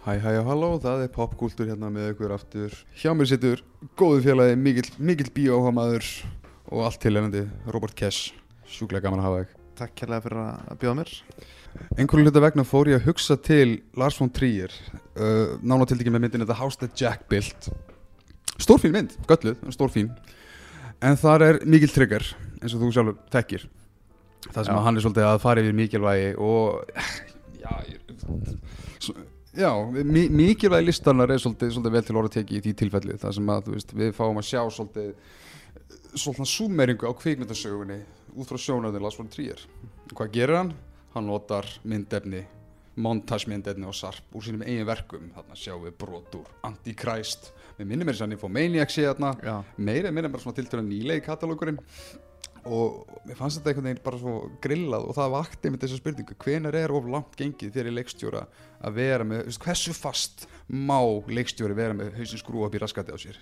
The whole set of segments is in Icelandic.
Hæ, hæ og halló, það er popkúltur hérna með ykkur aftur. Hjá mér sittur góðu félagi, mikill, mikill bíóhámaður og allt til ennandi, Robert Kess. Sjúklega gaman að hafa þig. Takk kærlega fyrir að bjóða mér Einhverju hluta vegna fór ég að hugsa til Lars von Trier, uh, nána tildekið með myndin The House That Jack Built. Stórfín mynd, gölluð, en stórfín. En þar er mikill trigger, eins og þú sjálfur þekkir. Það sem Já. að hann er svolítið að fara yfir mikilvægi og já, ég- svo, já mi mikilvægi listanar er svolítið, svolítið vel til orða tekið í því tilfelli. Það sem að veist, við fáum að sjá svolítið svolítið súmeringu á kvikmyndasögunni út frá sjónöðin Lars von Trier. Hvað gerir hann? Hann notar myndefni montasmyndefni og sarp úr sínum eigin verkum þarna sjáum við brot úr Antichrist við minnum er sann Infomaniac sé þarna meira meira bara svona tiltölu nýlegi katalókurinn og mér fannst þetta einhvern veginn bara svo grillað og það vakti með þessa spurningu hvenar er of langt gengið fyrir leikstjóra að vera með, hversu fast má leikstjóri vera með hausin skrú upp í raskati á sér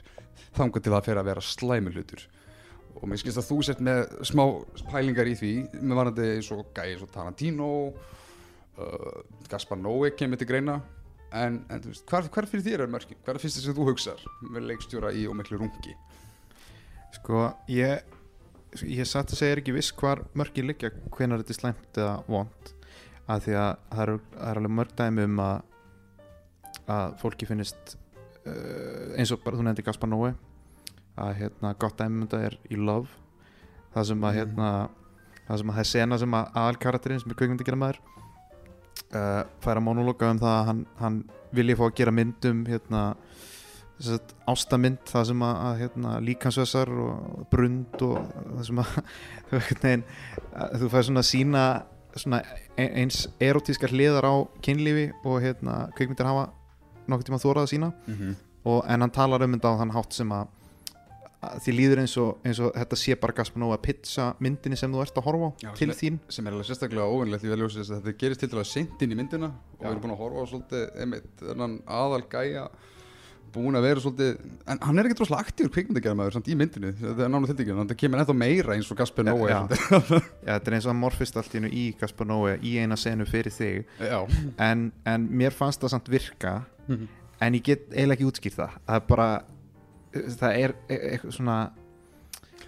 þangar til að fer að vera slæmi hlutur og mér skilst að þú sért með smá pælingar í því með varandi eins og gæði eins og Tarantino uh, Gaspar Noé kemur til greina en, en veist, hvar, hvar fyrir þér er mörkin? Hvar er fyrst sem þú hugsar með leikstjóra í og miklu rungi? sko ég ég satt að segja er ekki viss hvar mörki liggja hvenar þetta er slæmt eða vond að því að það eru, það eru alveg mörg dæmi um að að fólki finnist uh, eins og bara þú nefndi Gaspar Noé að hérna gott dæmi um þetta er í Love það sem að Mhm. hérna það sem að það er sena sem að aðalkarakterinn sem er kveikmyndi maður uh, fær að monologa um það að hann, hann vilji fá að gera myndum hérna ástamynd það sem að, að hérna, líkansvessar og brund og það sem að veginn, að þú fær svona sína svona e- eins erotískar hliðar á kynlífi og hérna kveikmyndir hafa nokkuð tíma þórað að sína Mm -hmm. og, en hann talar um þetta á þann hátt sem að, því líður eins og, eins og þetta sé bara Gaspar Noé að pizza myndinni sem þú ert að horfa á Já, til sem þín sem er alveg sérstaklega óvinnlegt í veljósi þetta gerist til dæla seint inn í myndina og Já. við erum búin að horfa á svolítið einmitt, aðal gæja búin að vera svolítið en hann er ekki droslega aktífur kvikmyndagerðamaður samt í myndinu þetta er nánu tildingin, þetta kemur ennþá meira eins og Gaspar Noé. já. þetta er eins og að morfist allt í Gaspar Noé í eina senu fyrir þig. En, en mér fannst það samt virka Mhm. en ég get eiginlega ekki útskýrt það. Það er bara það er e- eitthvað svona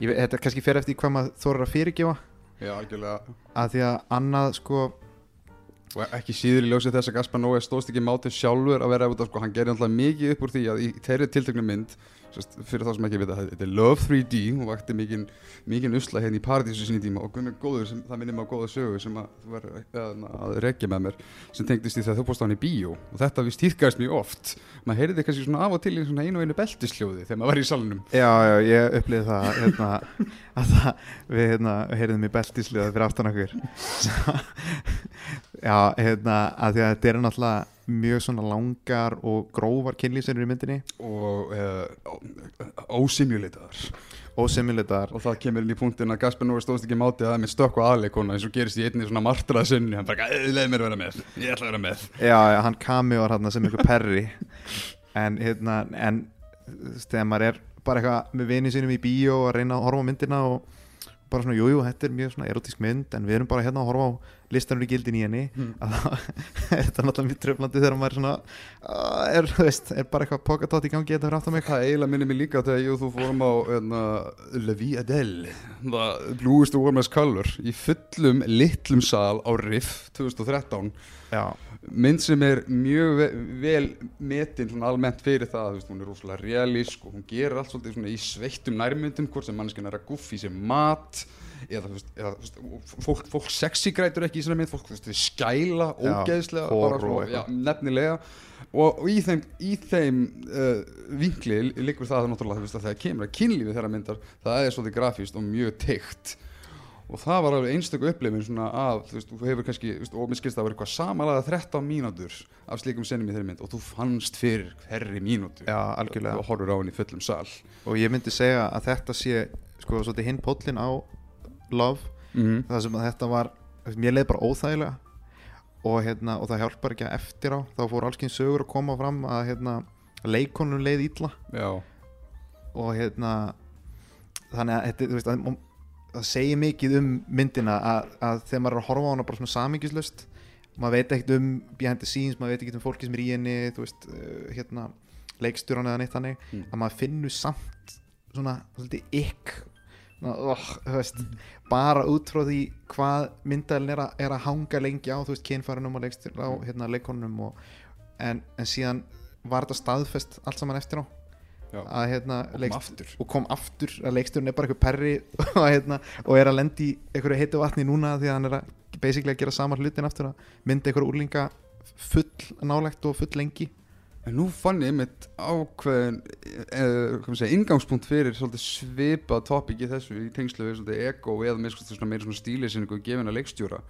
ég, þetta kannski fer eftir hvað maður þorir að fyrirgefa. Já, algjörlega. Að því að annað sko og ekki síður í ljósi þess að Gaspar Noé stóðst ekki mátið sjálfur að vera ef þetta sko, hann gerði alltaf mikið upp úr því að í þeirri tilteknu mynd sérst, fyrir þá sem ekki vita, þetta er Love 3D og vakti mikinn mikinn usla hérna í Paradísu sinni tíma. Og Gunnar Góður, sem, það minnir mig á góða sögu sem að þú verður að, að rekja með mér sem tengdist í þegar þú bóst á hann í bíó. Og þetta við stýrkaðist mjög oft. Maður heyrði kannski svona af og til í svona einu og einu beltisljóði þegar maður var í salnum. Já, já, ég upplýði það hérna, að það, við hérna, heyrðum í beltisliða fyrir aftan okkur já, hérna að því að þetta er náttúrulega mjög svona langar og grófar kynlýsennur í myndinni. Og ósimjulitaðar. Og semiletar og það kemur inn í punktin að Gaspar Nóri stóðst ekki mátið að það er með stökk og aðleikona eins og gerist í einni svona martraða sinni. Hann bara, leið mér að vera með, ég ætla að vera með. Já, já, hann kameoar hann sem einhver perri. En hérna en þegar maður er bara eitthvað með vinið sínum í bíó að reyna að horfa myndina og bara svona, jújú, jú, þetta er mjög svona erotísk mynd en við erum bara hérna að horfa á listanur í gildin í henni Hmm. að þá er þetta náttúrulega mjög tröflandi þegar maður er svona er, veist, er bara eitthvað pokatátt í gangi þetta fyrir aftan mig. Það eiginlega minnir mig líka þegar ég og þú fórum á hérna, Le Vie Adele Bluest Warmest Color í fullum litlum sal á Riff 2013 Já, mynd sem er mjög ve vel metin svona almennt fyrir það veist, hún er rosalega realísk og hún gerir allt svolítið í sveittum nærmyndum hvort sem manneskinn er að guffi sér mat eða, þú veist, eða fólk, fólk sexy grætur ekki í svona mynd fólk þú veist, skæla ógeðslega bara svona, eitthvað. já, nefnilega. Og, og í þeim, í þeim uh, vinkli liggur það náttúrulega þú veist, að þegar kemur að kynlífi þeirra myndar það er svolítið grafíst og mjög teikt. Og það var alveg einstöku upplifin svona af, þú veist, þú hefur kannski þú veist, og mér skilst það að vera eitthvað samalega 13 mínútur af slíkum sennum í þeirri mynd og þú fannst fyrir hverri mínútu. Já, algjörlega. Og horfur á henni í fullum sal. Og ég myndi segja að þetta sé sko, svolítið hinn póllin á Love mm -hmm. það sem að þetta var mér leið bara óþægilega og, hérna, og það hjálpar ekki að eftir á þá fór alls kyn sögur að koma fram að hérna, leikonum leið ítla já, og hérna þannig að þetta, þú veist, að, það segir mikið um myndina að, að þegar maður er að horfa á hana bara svona samingislust maður veit ekkert um behind the scenes, maður veit ekkert um fólki sem er í henni þú veist, uh, hérna leikstjóran eða neitt þannig, Mm. að maður finnur samt svona, ykk svona, oh, veist bara út frá því hvað myndælin er, er að hanga lengi á, þú veist, kynfærunum og leikstjór á Mm. hérna leikonum og, en, en síðan var þetta staðfest allt saman eftir á. Að hérna og kom leikst- aftur. og kom aftur að leikstjórn er bara eitthvað perri og, hérna, og er að lendi í einhverju heitu vatni núna því að hann er að að gera sama hlutin aftur að mynda einhverju úrlinga full nálegt og full lengi En nú fann ég mitt ákveðin eh, hvað segja, ingangspunkt fyrir svolítið svipað topic í þessu í tengslu við svolítið ego eða svona, meira svona stílisinningu og gefina leikstjóra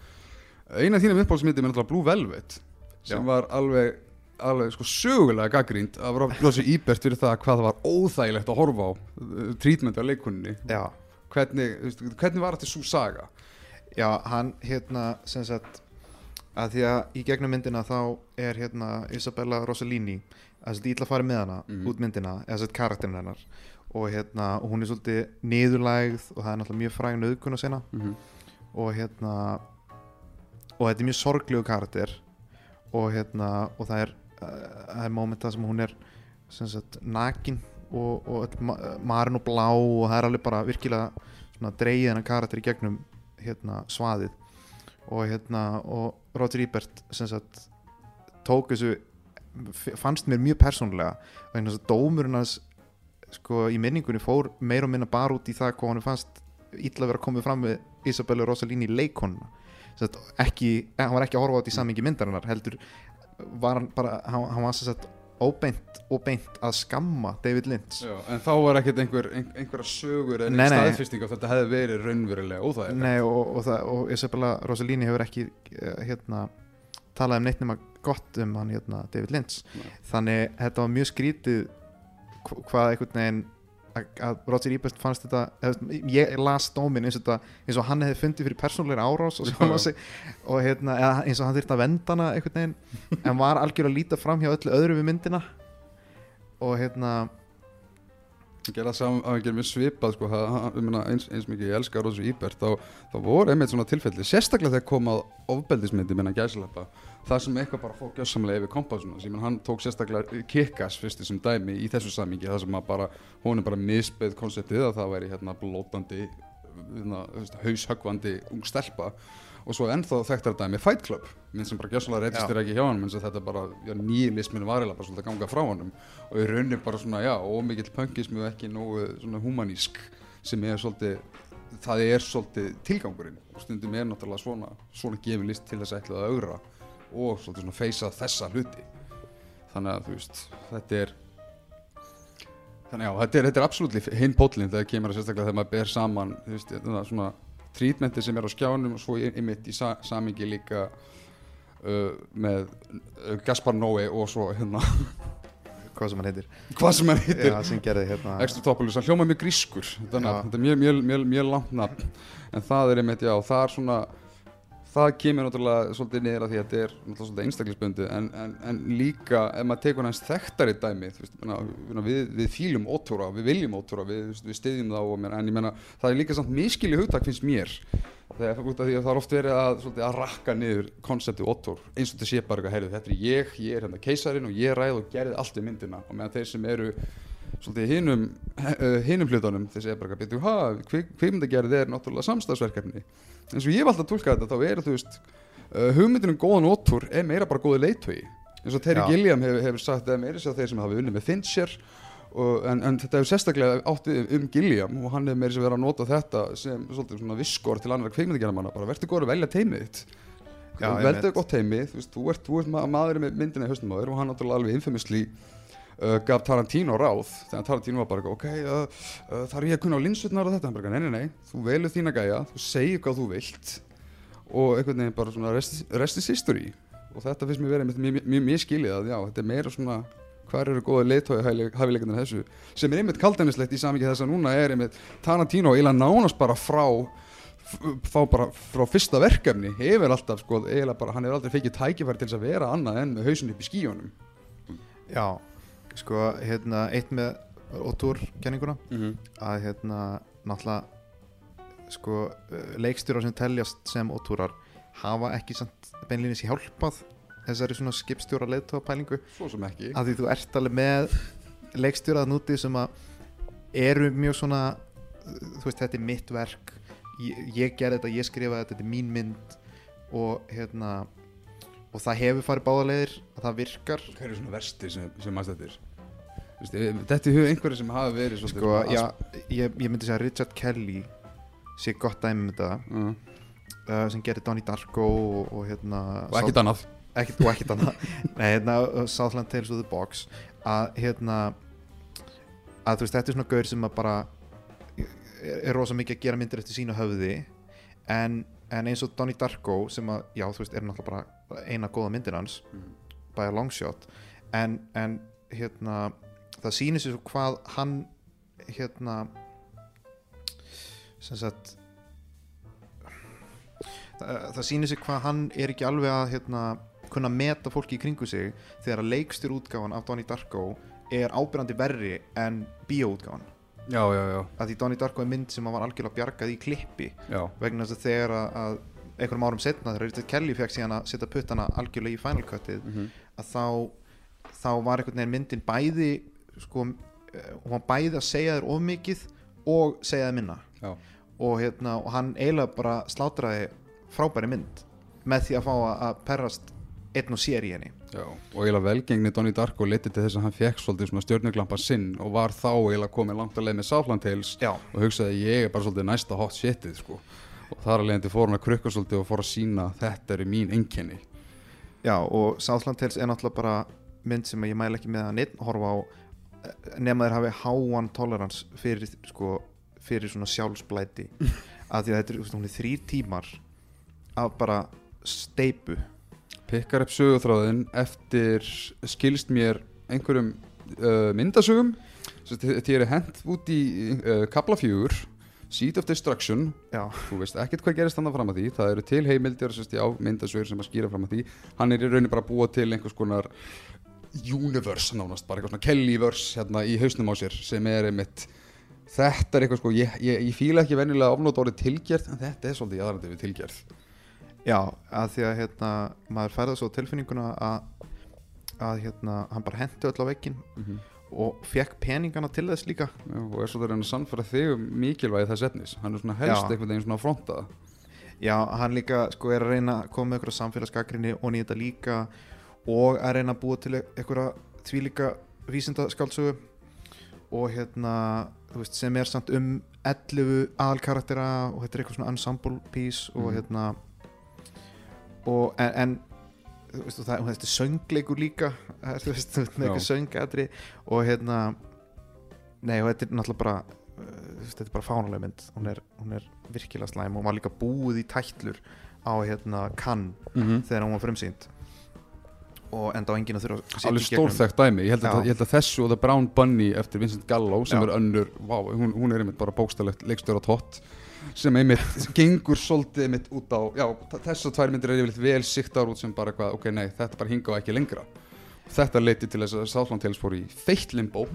Eina af þínum uppáhaldsmyndum er náttúrulega Blue Velvet sem Já. var alveg, alveg sko, sögulega gaggrínt af Rósi Íbert fyrir það hvað það var óþægilegt að horfa á uh, trítmenti á leikunni já, hvernig, hvernig var þetta svo saga? já hann hérna sem sagt að því að í gegnum myndina þá er hérna Isabella Rossellini að þetta ítla að fara með hana Mhm. út myndina eða sett karakterin hennar og hérna og hún er svolítið niðurlægð og það er náttúrulega mjög fræg nöðgun að sinna Mm -hmm. og hérna og þetta er mjög sorglegu karakter og hérna og það er, uh, það er momenta sem hún er sem sagt nakin og, og ma marin og blá og það er alveg bara virkilega svona dreigið hennar karakter í gegnum hérna svaðið og hérna og Roger Ebert sagt tók þessu fannst mér mjög persónulega. Vegna þess að dómurinn hans sko í minningunni fór meir og minna bara út í það hvað hann fannst illa að vera komið fram með Isabella Sem sagt, ekki, hann var ekki að horfa á þetta í samingi myndarinnar heldur var hann bara hann, hann var sem óbeint og beint að skamma David Lynch Já, en þá var ekkert einhver, ein, einhverja sögur en nei. staðfesting af þetta hefði verið raunverulega óþægilegt Nei, og, og, það, og Isabella Rossellini hefur ekki eh, hérna, talað um neitt nema gott um hann hérna, David Lynch Nei. þannig þetta var mjög skrítið hv- hvað einhvern veginn að, Roger Ebert fannst þetta eða, ég las dómin eins og, þetta, eins og hann hefði fundið fyrir persónulegri árás og, sig, og hérna, eins og hann þurfti að venda hana einhvern veginn en var algjör að líta fram hjá öllu öðru við myndina. Og hérna gera saman að gera mér svipað sko, meina, eins, eins mikið ég elska Rósu Íbert þá, þá voru einmitt svona tilfelli sérstaklega þegar kom að ofbeldismyndi minna gæslepa það sem eitthvað bara fók gjössamlega yfir kompásuna sem hann tók sérstaklega kikkas fyrstu sem dæmi í þessu samingi það sem bara, hún er bara misbeð konseptið að það væri hérna blótandi hérna, haushöggvandi ung stelpa. Og svo ennþá þekktar dæmi Fight Club minn sem bara gjössalega reytist þér ekki hjá hann menn sem þetta bara, já, nýlismin var eiginlega bara svolítið að ganga frá honum. Og í rauninni bara svona, já, ómikill pönkismi og ekki nógu svona humanísk sem er svolítið, það er svolítið tilgangurinn. Og stundum er náttúrulega svona, svona gefin list til þess að ætla að augra og svolítið svona feysa þessa hluti. Þannig að þú veist, þetta er þannig já, þetta er, þetta er absolutt hinn pótlinn þegar kemur að sérstaklega þegar maður ber saman þú veist, þetta svona trítmenti sem er á skjánum og svo einmitt í sa samingi líka uh, með uh, Gaspar Noé og svo hérna hvað sem hann heitir. Hvað sem hann heitir. Já, sem gerði hérna. Hann hljóma mjög grískur. Já. nafn, þetta er mjög, mjög, mjög, mjög langt nafn. En það er einmitt, já, það er svona það kemur náttúrulega svolítið niður að því að þetta er náttúrulega svolítið einstaklisbundið en, en, en líka ef maður tekur hans þekktari dæmi veist, við, við fílum ótóra, við viljum ótóra við, við styðjum þá og, menna, en ég menna það er líka samt miskili hugtak finnst mér þegar út af því að það er oft verið að, svolítið, að rakka niður konseptið ótór eins og þetta sé bara eitthvað, heyrðu, þetta er ég, ég er hérna keisarinn og ég ræð og gerði allt við myndina og meðan þeir sem eru svolítið hinum, uh, hinum hlutunum bara eitthvað, ha, kvikmyndagerð er náttúrulega samstagsverkefni eins og ég hef alltaf tólkað þetta, þá er þú veist uh, hugmyndin um góðan ótúr er meira bara góði leiðtögi eins og Terry. Gilliam hefur, hefur sagt að meira sér þeir sem hafa unnið með Fincher og, en, en þetta hefur sérstaklega átt við um Gilliam og hann hefur meira sér verið að nota þetta sem svolítið svona visskor til annara kvikmyndagerðamanna bara verður góður að velja teimið þitt. Veldu gott teimi þú, veist, þú ert, þú ert ma maður með myndina í haustum á þér og hann náttúrulega alveg infamously uh, gaf Tarantino ráð þegar Tarantino var bara ok, uh, uh, þarf ég að kunna á linsutnar og þetta, hann bara, nei, nei, nei þú velur þína gæja, þú segir hvað þú vilt og einhvern veginn bara svona rest, rest is history. Og þetta finnst mér verið mjög, mjög, mjög, skilið að já, þetta er meira svona hvar eru góða leiðtói hæfileikundir þessu? Sem er einmitt kaldæmislegt í samingi þess að núna er einmitt Tarantino eiginlega nánast bara frá fá bara frá fyrsta verkefni hefur alltaf sko, eiginlega bara, hann hefur aldrei fekið tækifæri til þess að vera annað en með hausin upp í skíunum já, sko, hérna eitt með ótúrkenninguna mm -hmm. að hérna náttúrulega sko leikstjórar sem teljast sem ótúrar hafa ekki beinlýnis hjálpað þessari svona skipstjóra leiðtóa pælingu svo sem ekki. Að því þú ert alveg með leikstjórað núti sem að eru mjög svona þú veist þetta er mitt verk ég, ég gerði þetta, ég skrifaði þetta, þetta er mín mynd og hérna og það hefur farið báðalegir að það virkar. Hver er svona versti sem, sem maður stættir þetta er hug einhverju sem hafa verið sko, já, ég, ég myndi segja að Richard Kelly sé gott dæmi um þetta. Asp- uh, sem gerir Donnie Darko og, og hérna og ekkert annað. Ekkert, og ekkert annað. Nei, hérna, uh, Southland Tales of the Box. Að hérna að þú veist, þetta er svona gaur sem að bara er, er rosa mikið að gera myndir eftir sínu höfði. En, en eins og Donnie Darko sem að, já, þú veist, er náttúrulega bara eina góða myndir hans Mhm. by a long shot. En, en hérna það sýnir sér hvað hann hérna sem sagt það, það sýnir sér hvað hann er ekki alveg að hérna, kunna meta fólki í kringu sig þegar að leikstjór útgáfan af Donnie Darko er ábyrjandi verri en bíóútgáfan. Já, já, já, að því Donnie Darko er mynd sem að var algjörlega bjargað í klippi já, vegna þess að þegar að einhverjum árum setna þegar Richard Kelly fekk síðan að setja puttana algjörlega í Final Cutið mm að þá, þá var einhvern veginn myndin bæði sko, eh, hún var bæði að segja þér of mikið og segja þér minna. Og, hérna, og hann eiginlega bara slátraði frábæri mynd með því að fá að, perrast einn og sér í henni. Já, og eiginlega velgengni Donnie Darko leti til þess að hann fekk svolítið svona stjörnuglampa sinn og var þá eiginlega komið langt að leið með Southland Tales Já, og hugsaði ég er bara svolítið næsta hot shitið sko og þar að leiðandi fór hann að krukka svolítið og fór að sína þetta eru mín einkenni. Já og Southland Tales er náttúrulega bara mynd sem ég mæla ekki með að neitt horfa á eh, nema þeir hafi háan tolerans fyrir, sko, fyrir svona sjálfsblæti. Að því að þetta er, hún er þrýr tímar af bara steipu pikkar upp sögutráðin eftir skilst mér einhverjum uh, myndasögum. Því er hent út í uh, kaplafjögur Seed of Destruction. Já, þú veist ekkert hvað gerist þannig fram að því. Það eru til heimildir sérst, já, myndasögur sem að skýra fram að því. Hann er í rauninni bara að búa til einhvers konar universe nánast bara eitthvað svona Kellyverse hérna í hausnum á sér sem er einmitt þetta er eitthvað sko, ég, ég, ég fíla ekki venjulega ofnótt orðið tilgerð en þetta er svolítið aðrandi við tilgerð. Já að því að hérna, maður færða svo á tilfinninguna að, að hérna, hann bara hendi öll á veggin mm -hmm. Og fekk peningana til þess líka Já, og er svolítið að reyna að sannfæra þig um mikilvægi þess efnis hann er svona helst Já. einhvern veginn svona að fronta Já, hann líka sko er að reyna að koma með eitthvað samfélagsgagrinni og nýta líka og að reyna að búa til eitthvað þvílíka vísindaskáldsögu og hérna veist, sem er samt um 11 aðalkaraktera og þetta er eitthvað svona ensemble piece og Mhm. hérna og en, en þú veist, það, þetta er söngleikur líka þú veist, þú veist, eitthvað söngatri og hérna nei og þetta er náttúrulega bara þú veist, þetta er bara fánuleg mynd. Hún er, hún er virkilega slæm og var líka búið í tætlur á hérna kann mm -hmm. þegar hún var frumsýnd. Og enda á enginn að þurfa að alveg stórþekkt dæmi. Ég held, að, ég held að þessu og The Brown Bunny eftir Vincent Gallo sem Já. er önnur vá, hún, hún er einmitt bara bókstælegt leikstjóra tótt sem einmitt gengur svolítið einmitt út á já, þessar tvær myndir er yfirleitt vel siktar út sem bara eitthvað, ok, nei, þetta bara hinga og ekki lengra. Þetta leiti til þess að Southland Tales fór í feitt limbo.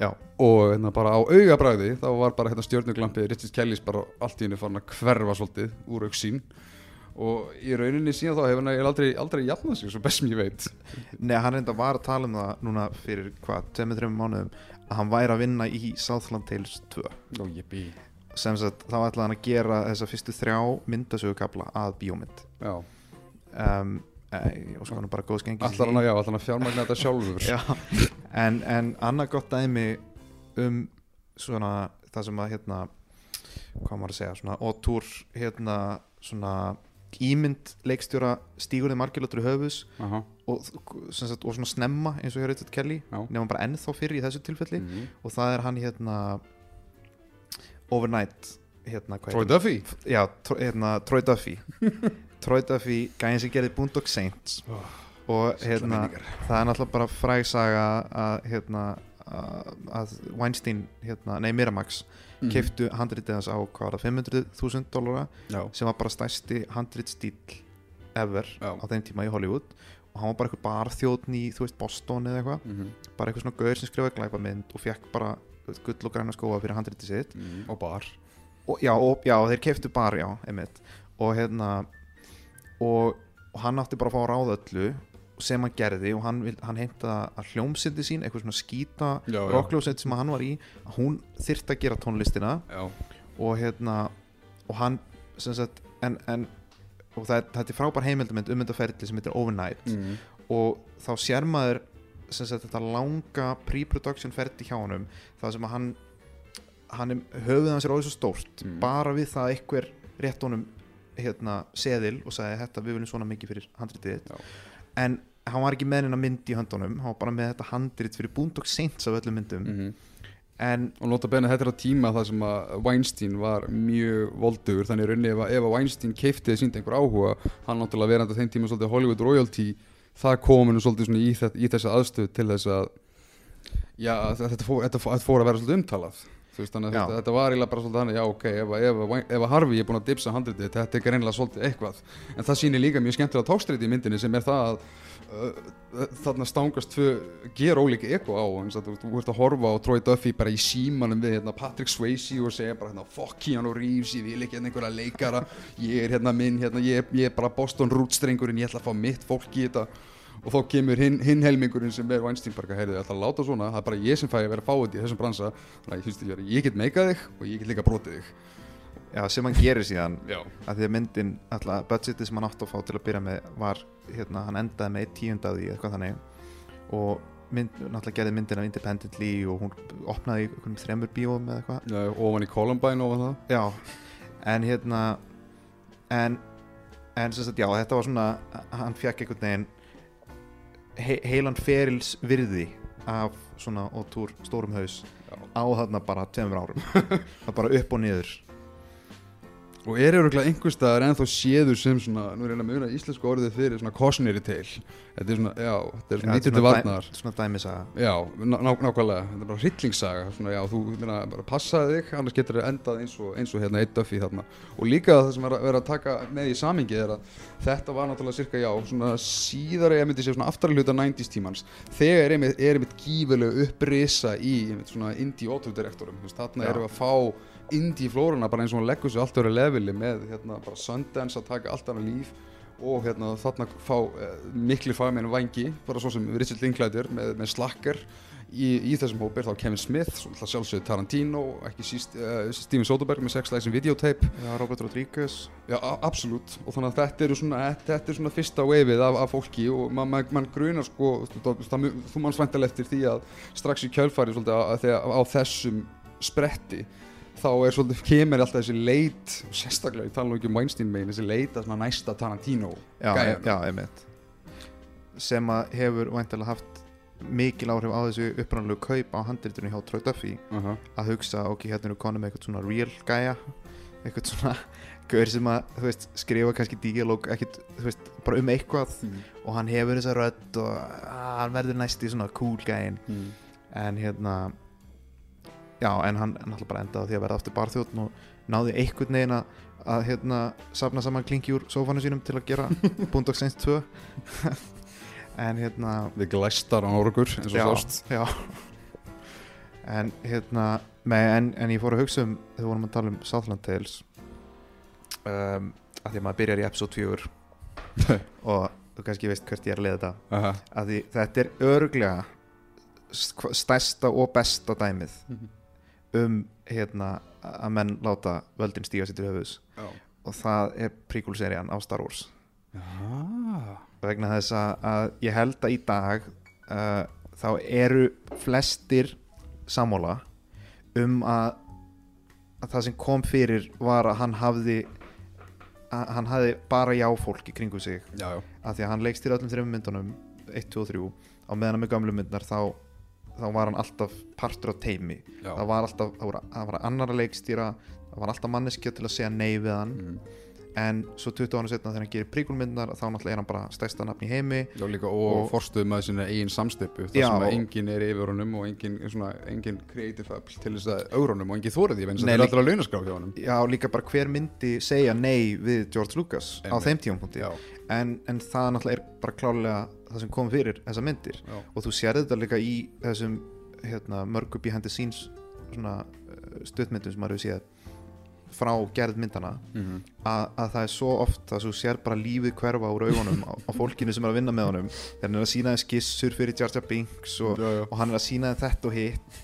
Já, og hérna, bara á augabræði þá var bara hérna, stjörnuglampið Richard Kellys bara allt í henni farin að hverfa svolítið úr auksín og í rauninni síðan þá hefur hann aldrei, aldrei jafnað sig svo best sem ég veit. Nei, hann reynda var að tala um það núna fyrir hvað, 2-3 mánuðum að hann væri að vinna í Southland Tales 2 og ég bý sem sagt, þá ætlaði hann að gera þessa fyrstu þrjá myndasögukabla að bíómynd. Já, um, e, og svo hann bara góð skengi allar hann að, að fjármagna þetta sjálfur? Já, en, en annað gott dæmi um svona það sem að hérna hvað maður að segja, svona ótúr hérna svona ímynd leikstjóra stígur þið margilötur í höfus Aha, og, sem sagt, og svona snemma eins og hjá Richard Kelly nema bara ennþá fyrir í þessu tilfelli. Mhm. og það er hann hérna Overnight hérna, Troy Duffy? Já, Tro- hérna, Troy Duffy Troy Duffy, gæðin sem gerði Boondock Saints Oh, og hérna það er náttúrulega bara frægsaga að hérna að Weinstein, hérna, nei Miramax Mhm. keiftu handritið hans á hvað var það, 500.000 dólara já, sem var bara stærsti handritstíl ever Já. á þeim tíma í Hollywood og hann var bara eitthvað barþjóðn í, þú veist, Boston eða eitthvað Mhm. bara eitthvað svona gaur sem skrifaði glæpamynd og fekk bara gull og græna skóa fyrir handritið sitt Mhm. og bar og, já, og, já, þeir keiftu bar, já, einmitt og hérna og, og hann átti bara að fá að ráða öllu sem hann gerði og hann, hann heimta að hljómsindi sín, eitthvað svona skýta Já, já. rockljómsind sem hann var í hún þyrfti að gera tónlistina já, og hérna og hann sem sagt en, en, og það þetta er frábær heimildamind um þetta ferli sem heitir Overnight mm. og þá sér maður sagt þetta langa pre-production ferli hjá honum það sem að hann hann höfuð hans er óið svo stórt Mm. bara við það að einhver rétt honum hérna seðil og sagði þetta við viljum svona mikið fyrir Já. en hann var ekki með hennar mynd í höndunum hann var bara með þetta handrit fyrir Boondock Saints af öllum myndum Mm en og nota bene þetta er á tíma það sem að Weinstein var mjög voldugur þannig rauninni ef, að- Weinstein keipti eða síndi einhver áhuga hann náttúrulega verandi á þeim tíma svolítið Hollywood royalty það kominu svolítið í, þetta, í þessa aðstöð til þess að já, þetta fór, þetta fór, þetta fór að vera svolítið umtalað. Veist, þetta, þetta var eiginlega bara svolítið hann já ok, ef, ef, ef að Harvey er búin að dipsa handritið þetta er greinilega svolítið eitthvað. En það sýnir líka mjög skemmtilega tókstrið í myndinni sem er það að þarna stangast tvö ger ólíka eko á eins og þú, ert að horfa á Troy Duffy bara í símanum við hérna, Patrick Swayze og segja bara hérna, fuck Keanu Reeves, ég vil ekki hérna einhverja leikara ég er hérna minn, hérna, ég, ég er bara Boston Roots strengurinn, ég ætla að fá mitt fólk í þetta. Og þá kemur hinn hin helmingurinn sem er Weinstein bara, heyrðu, ætla að láta svona það er bara ég sem fæ að vera fáið í þessum bransa. Þannig að ég get meikað þig og ég get líka brotið þig já, sem hann gerir síðan að því að myndin, alltaf budgetið sem hann átti að fá til að byrja með var, hérna, hann endaði með eitt tíund af því, eitthvað þannig. Og mynd, náttúrulega gerði myndina independently og hún opnaði þremur bíóum eða eitthvað. Já ofan í Columbine ofan það. Já, en hérna en, en sem sagt, já, þetta var svona hann fekk einhvern veginn he, heilan ferils virði af svona ótúr stórum haus já. á þarna bara tveimur árum. Bara upp og niður og er öruglega einhver staðar ennþá séður sem svona, nú er ég að muna íslensku orðið fyrir svona cautionary tale. Þetta er svona, já, þetta er svona Já, nýttir til varnar. svona dæmisaga. Já, ná, ná, nákvæmlega, þetta er bara hryllingssaga svona, já, þú meina, bara passaði þig annars getur það endað eins og, eins og hérna eitt Duffy þarna. Og líka það sem er að vera að taka með í samingi er að þetta var náttúrulega cirka, já, svona síðara ég myndi segja svona aftari hluta 90s tímans. Þegar er einmitt, gífurlega upprisa í einmitt svona indie autodirektorum. Þarna erum við að fá indie flóruna bara eins og hún leggur sér allt öru leveli með hérna bara Sundance að taka allt annað líf og hérna þarna fá eh, mikli fagmenn vangi, bara svo sem Richard Linklater með, með slacker í, í þessum hópi er þá Kevin Smith, sjálfsögðu Tarantino ekki síst uh, Steven Soderbergh með Sex Lies and Videotape já, Robert Rodriguez. Já, absolutt. Og þannig að þetta eru svona, þetta er svona fyrsta waveið af, af fólki og maður man, man grunar sko, þú mann svæntal eftir því að strax í kjölfari svolítið að, að, þegar, á þessum spretti þá er svolítið, kemur alltaf þessi leit sérstaklega, ég tala nú ekki um Weinstein megin þessi leit að svona næsta Tarantino já, gæjanum. já, einmitt sem að hefur væntalega haft mikil áhrif á þessu upprannlegu kaup á handritunni hjá Troy Duffy uh -huh. að hugsa, ok, hérna erum við konum með eitthvað svona real gæja eitthvað svona gaur sem að, þú veist, skrifa kannski díalóg, ekkit, þú veist, bara um eitthvað mm. og hann hefur þessa rödd og að, hann verður næst í svona cool gæin Mm. en hérna já, en hann náttúrulega bara endaði því að verða aftur barþjóðn og náði einhvern veginn að, að hérna, safna saman klinki úr sófanu sínum til að gera Boondock Saints 2 en hérna við glæstar á orgur eins og já, sást. já. En hérna með, en, en ég fór að hugsa um þegar við vorum að tala um Southland Tales um, að því að maður byrjar í episode 4 og þú kannski veist hvert ég er að leiða þetta. Uh -huh. að því þetta er örglega stærsta og besta dæmið um hérna að menn láta völdin stíga sér til höfus já. og það er prequel-serían á Star Wars Já. vegna þess að, ég held að í dag uh, þá eru flestir sammála um að, að það sem kom fyrir var að hann hafði að hann hafði bara já fólk í kringum sig já, já, að því að hann leikst til öllum þreim myndunum 1, 2 og 3 á meðan með gamlu myndnar þá, þá var hann alltaf partur á teimi það var alltaf, það var, það var annar að leikstýra það var alltaf manneskja til að segja nei við hann. Mm. En svo 20 ára setna þegar hann gerir príkulmyndnar þá náttúrulega er hann bara stærsta nafn í heimi. Já, líka og, Og- forstuð með sinna eigin samstipu þar sem að enginn er yfir honum og enginn, svona, enginn creative afl til þess að augra honum og enginn þórið því að það er allra launaskrá hjá honum. Já líka bara hver myndi segja nei við George Lucas á Einmitt. þeim tímapunkti. Já, en, en það náttúrulega er bara klálega það sem kom fyrir þessa myndir. Já, og þú sér þetta líka í þessum hérna, mörgu behind the scenes svona uh, stuðmyndum sem maður hefur séð frá gerð myndana Mhm. að, að það er svo oft að þú sér bara lífið hverfa úr augunum á, á fólkinu sem er að vinna með honum þegar hann er að sína þeim skissur fyrir Jar Jar Binks og, Já, já. og hann er að sína þetta og hitt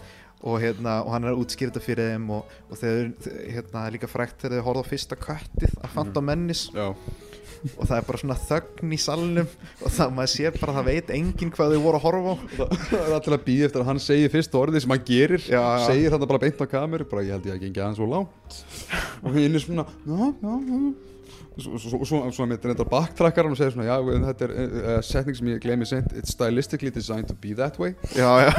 og, hérna, og hann er að útskýra þetta fyrir þeim og, og þeir, hérna, líka frækt þegar þeir horfa á fyrsta köttið að fanta Mhm. mennis Já, og það er bara svona þögn í salnum og það maður sér bara að það veit enginn hvað þau voru að horfa á. Það er alltaf að býða eftir að hann segir fyrst orðið sem hann gerir Já, já. segir hann bara beint á kameru bara ég held ég að gengi aðeins svo langt. Og hinn er svona já, já, já svo, með þetta backtrackar hann og segir svona já, þetta er uh, setning sem ég gleymi sent it's stylistically designed to be that way. Já, já,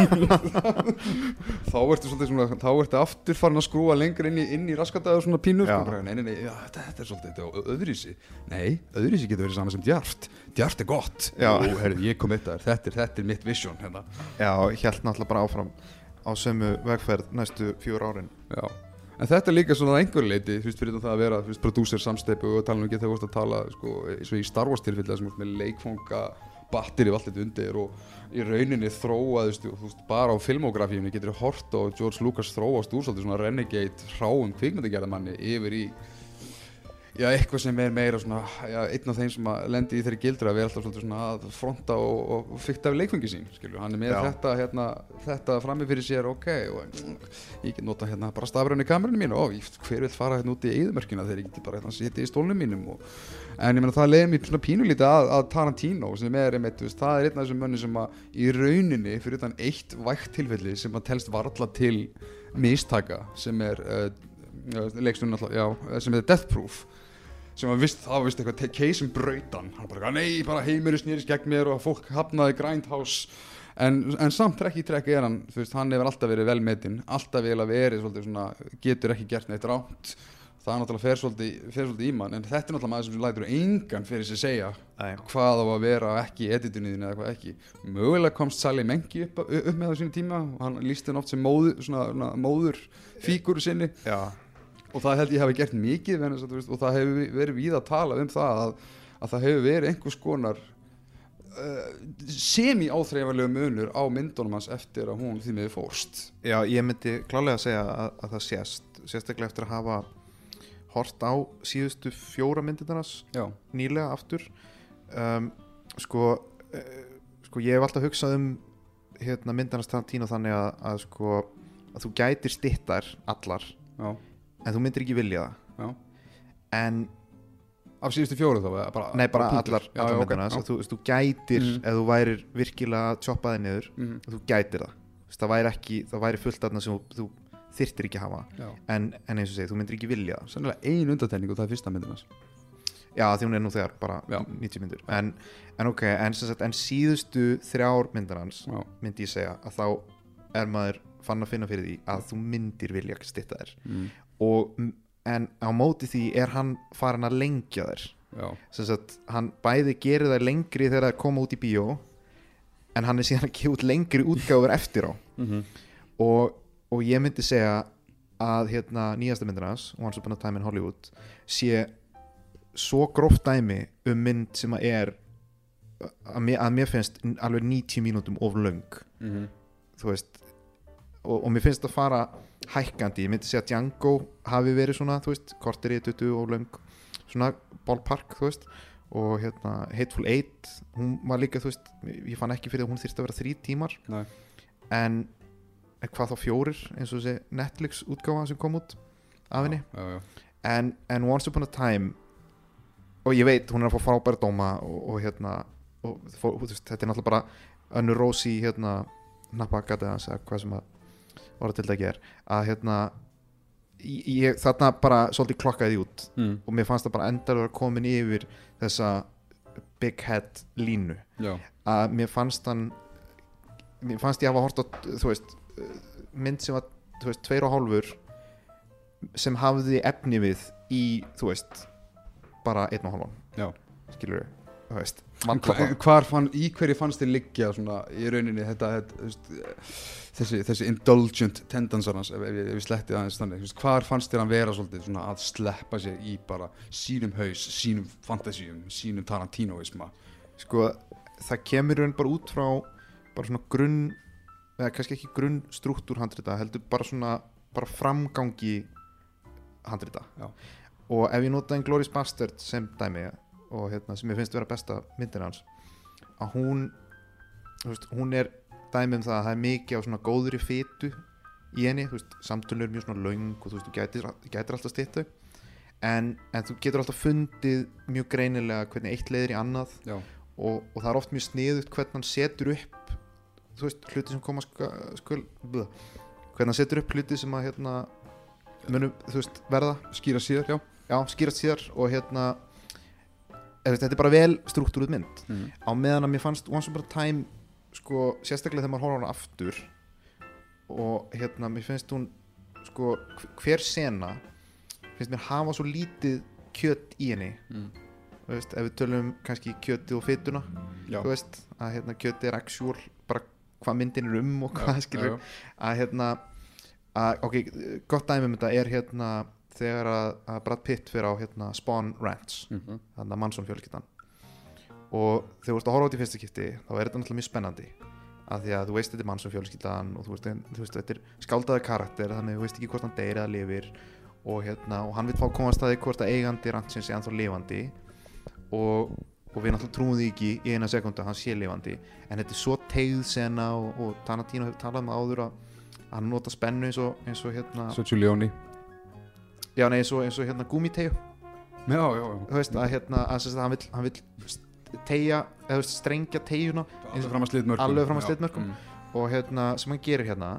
þá ertu svolítið svona þá ertu aftur farin að skrúa lengur inn í, inn í raskataðu svona pínu sko, nei, nei, nei, já, þetta, þetta er svolítið þetta öðrísi nei, öðrísi getur verið saman sem djart djart er gott. Jú, herri, ég kom eitt að þetta er, þetta er mitt vision hérna. já held náttúrulega bara áfram á sömu vegferð næstu fjúr árin. Já, en þetta er líka svona einhverju leiti, þú veist, fyrir það að vera, þú veist, prodúser samsteipu og tala um ekki þegar þú veist að tala, sko, og í Star Wars tilfelli þar sem veist með leikfanga batteri allt þetta undir og í rauninni þróaðist, þú veist, bara á filmografíunni getur þú hort á George Lucas þróast úr svolítið svona renegade hráum kvikmyndagerðamanni yfir í Já, eitthvað sem er meira svona, já, einn af þeim sem að lendi í þeirri gildra að vera alltaf svona að fronta og, og, fykta af leikfengi sín, skilju, hann er með Já. þetta, hérna, þetta frammi fyrir sér, ok, og ég get nota hérna bara stafræðin í kamerunum mínu, ó, ég, hver vil fara hérna út í eðumörkina þegar ég geti bara hérna sitja í stólnum mínum og, en ég meina það leiði mér svona pínulítið að, að Tarantino sem er einmitt, þú veist, það er einn af þessum mönni sem að í rauninni fyrir utan eitt vægt tilfelli sem að telst varla til mistaka sem er uh, leikstunum alltaf, já, eh, sem er Death Proof sem að vist, það var vist eitthvað case um brautan hann bara, nei, bara heimurinn snýrist gegn mér og fólk hafnaði grindhouse. En, en samt trekk í trekk er hann þú veist, hann hefur alltaf verið velmetinn alltaf vel að verið, svolítið svona getur ekki gert neitt rátt það er náttúrulega fer svolítið, fer svolítið í mann en þetta er náttúrulega maður sem lætur engan fyrir sig segja Nei. hvað á að vera ekki í editunniðin eða hvað ekki. Mögulega komst Sally Mengi upp, upp með það sínu tíma og hann lísti hann oft sem móður, svona, svona, móður fígur sinni. Já, og það held ég hafi gert mikið veist, og það hefur verið víð að tala um það að, að það hefur verið einhvers konar uh, semi-áþreifanlegu munur á myndunum hans eftir að hún því miður fórst. Já, ég myndi klálega að segja að, að það sést sérstaklega eftir að hafa hort á síðustu fjóra myndirnas já, nýlega aftur. Um, sko, uh, sko ég hef alltaf hugsað um hérna, myndarnas Tarantino þannig að, að sko að þú gætir stittar allar. Já, en þú myndir ekki vilja það. Já. En, af síðustu fjóru þá bara, nei bara allar, allar já, myndarnas ok, að þú, þú gætir, Mhm. ef þú værir virkilega þig niður, mhm, þú gætir það. Það væri ekki, það væri fullt aðna sem þú, þyrtir ekki að hafa. En, en eins og segi, þú myndir ekki vilja það. Sennilega ein undatækning og það er fyrsta myndin hans. Já því hún er nú þegar bara Já. 90 myndur en, en ok, en, sagt, en síðustu þrjár já, myndi ég segja að þá er maður fann að finna fyrir því að þú myndir vilja stitta þér. Mm, og en á móti því er hann farin að lengja já, sem sagt, hann bæði gerir þær lengri þegar þær koma út í bíó en hann er síðan að gefa út lengri útgáfur eftir á. Mhm, og, og ég myndi segja að hérna nýjasta myndin hans Once Upon a Time in Hollywood sé svo gróft dæmi um mynd sem að er að mér, að mér finnst alveg 90 mínútum of löng. Mhm, þú veist og, og mér finnst það fara hækkandi. Ég myndi segja að Django hafi verið svona þú veist, kortir í 20 og löng svona ballpark, þú veist. Og hérna Hateful Eight hún var líka, þú veist, ég fann ekki fyrir að hún þyrst að vera þrý tímar. Nei. en hvað þá fjórir eins og þessi Netflix útgáfa sem kom út af henni. En, en Once Upon a Time og ég veit, hún er að fá frábæra dóma og, og hérna og, þú veist, þetta er náttúrulega bara önnur rósi hérna nappagata hans eða hvað sem að orða til dæki er að hérna ég, þarna bara svolítið klokkaði út mm, og mér fannst það bara endar að vera komin yfir þessa big head línu. Já, að mér fannst hann mér fannst ég hafa hort á þú veist, mynd sem var þú veist, tveir og hálfur sem hafði efni við í, þú veist bara einn og hálfan. Skilur þú veist. Hvar fann, í hverju fannst þér liggja svona í rauninni þetta, þetta þessi, þessi indulgent tendansar hans ef, ef, ef við slettið aðeins þannig þú veist, hvar fannst þér hann vera svolítið svona að sleppa sér í bara sínum haus, sínum fantasíum, sínum Tarantinoisma? Sko, það kemur raun bara út frá bara svona grunn eða kannski ekki grunn struktúr handrita heldur bara svona bara framgangi handrita. Já. og ef ég nota Inglourious Bastard sem dæmi og hérna, sem ég finnst vera besta myndin hans að hún veist, hún er dæmi um það að það er mikið á svona góðri fytu í henni, er mjög svona löng og þú veist, þú gætir, gætir alltaf stýttu en, en þú getur alltaf fundið mjög greinilega hvernig eitt leiðir í annað og, og það er oft mjög sniðut hvernig hann setur upp þú veist, hluti sem koma skul, blöð, hvernig hann setur upp hluti sem að hérna munum, þú veist, verða. Skýra síðar, já. Já, skýrast síðar og hérna þetta er bara vel struktúruð mynd. Mm. á meðan að mér fannst Once Upon a Time sko, sérstaklega þegar maður horfa hana aftur og hérna, mér finnst hún sko, hv- hver sena finnst mér hafa svo lítið kjött í henni. Mm. veist, ef við tölum kannski kjötti og fytuna veist, að hérna kjötti er actual bara hvað myndin er um og hvað skilur að hérna að, ok, gott dæmi um þetta er hérna þegar að, að Brad Pitt fyrir á hérna Spawn Ranch. Mhm. þannig að Mansson fjölskyldan og þegar þú ert að horfa þetta í fyrsta skipti þá er þetta náttúrulega mjög spennandi af því að þú veist þetta er Mansson fjölskyldan og þú veist, þú veist þetta er skáldaði karakter þannig að þú veist ekki hvort hann deyri eða lifir og hérna, og hann vil fá komast að því hvort að eigandi rannsins er ennþá lifandi og, og við náttúrulega trúum því ekki í eina sekundu að hann sé lifandi en þetta er svo tegð sena og, og Tarantino hefur talað um það áður að að hann nota spennu eins og, eins og hérna Svo Giuliani já, nei, eins og, eins og hérna gúmitegju Já, já, já. Þú veist að hérna að, sem sagt, hann vil, hann vil tegja eða þú veist, strengja tegjuna Alveg fram að slitmörkum. Alveg fram að Já, slitmörkum. mm. og hérna sem hann gerir hérna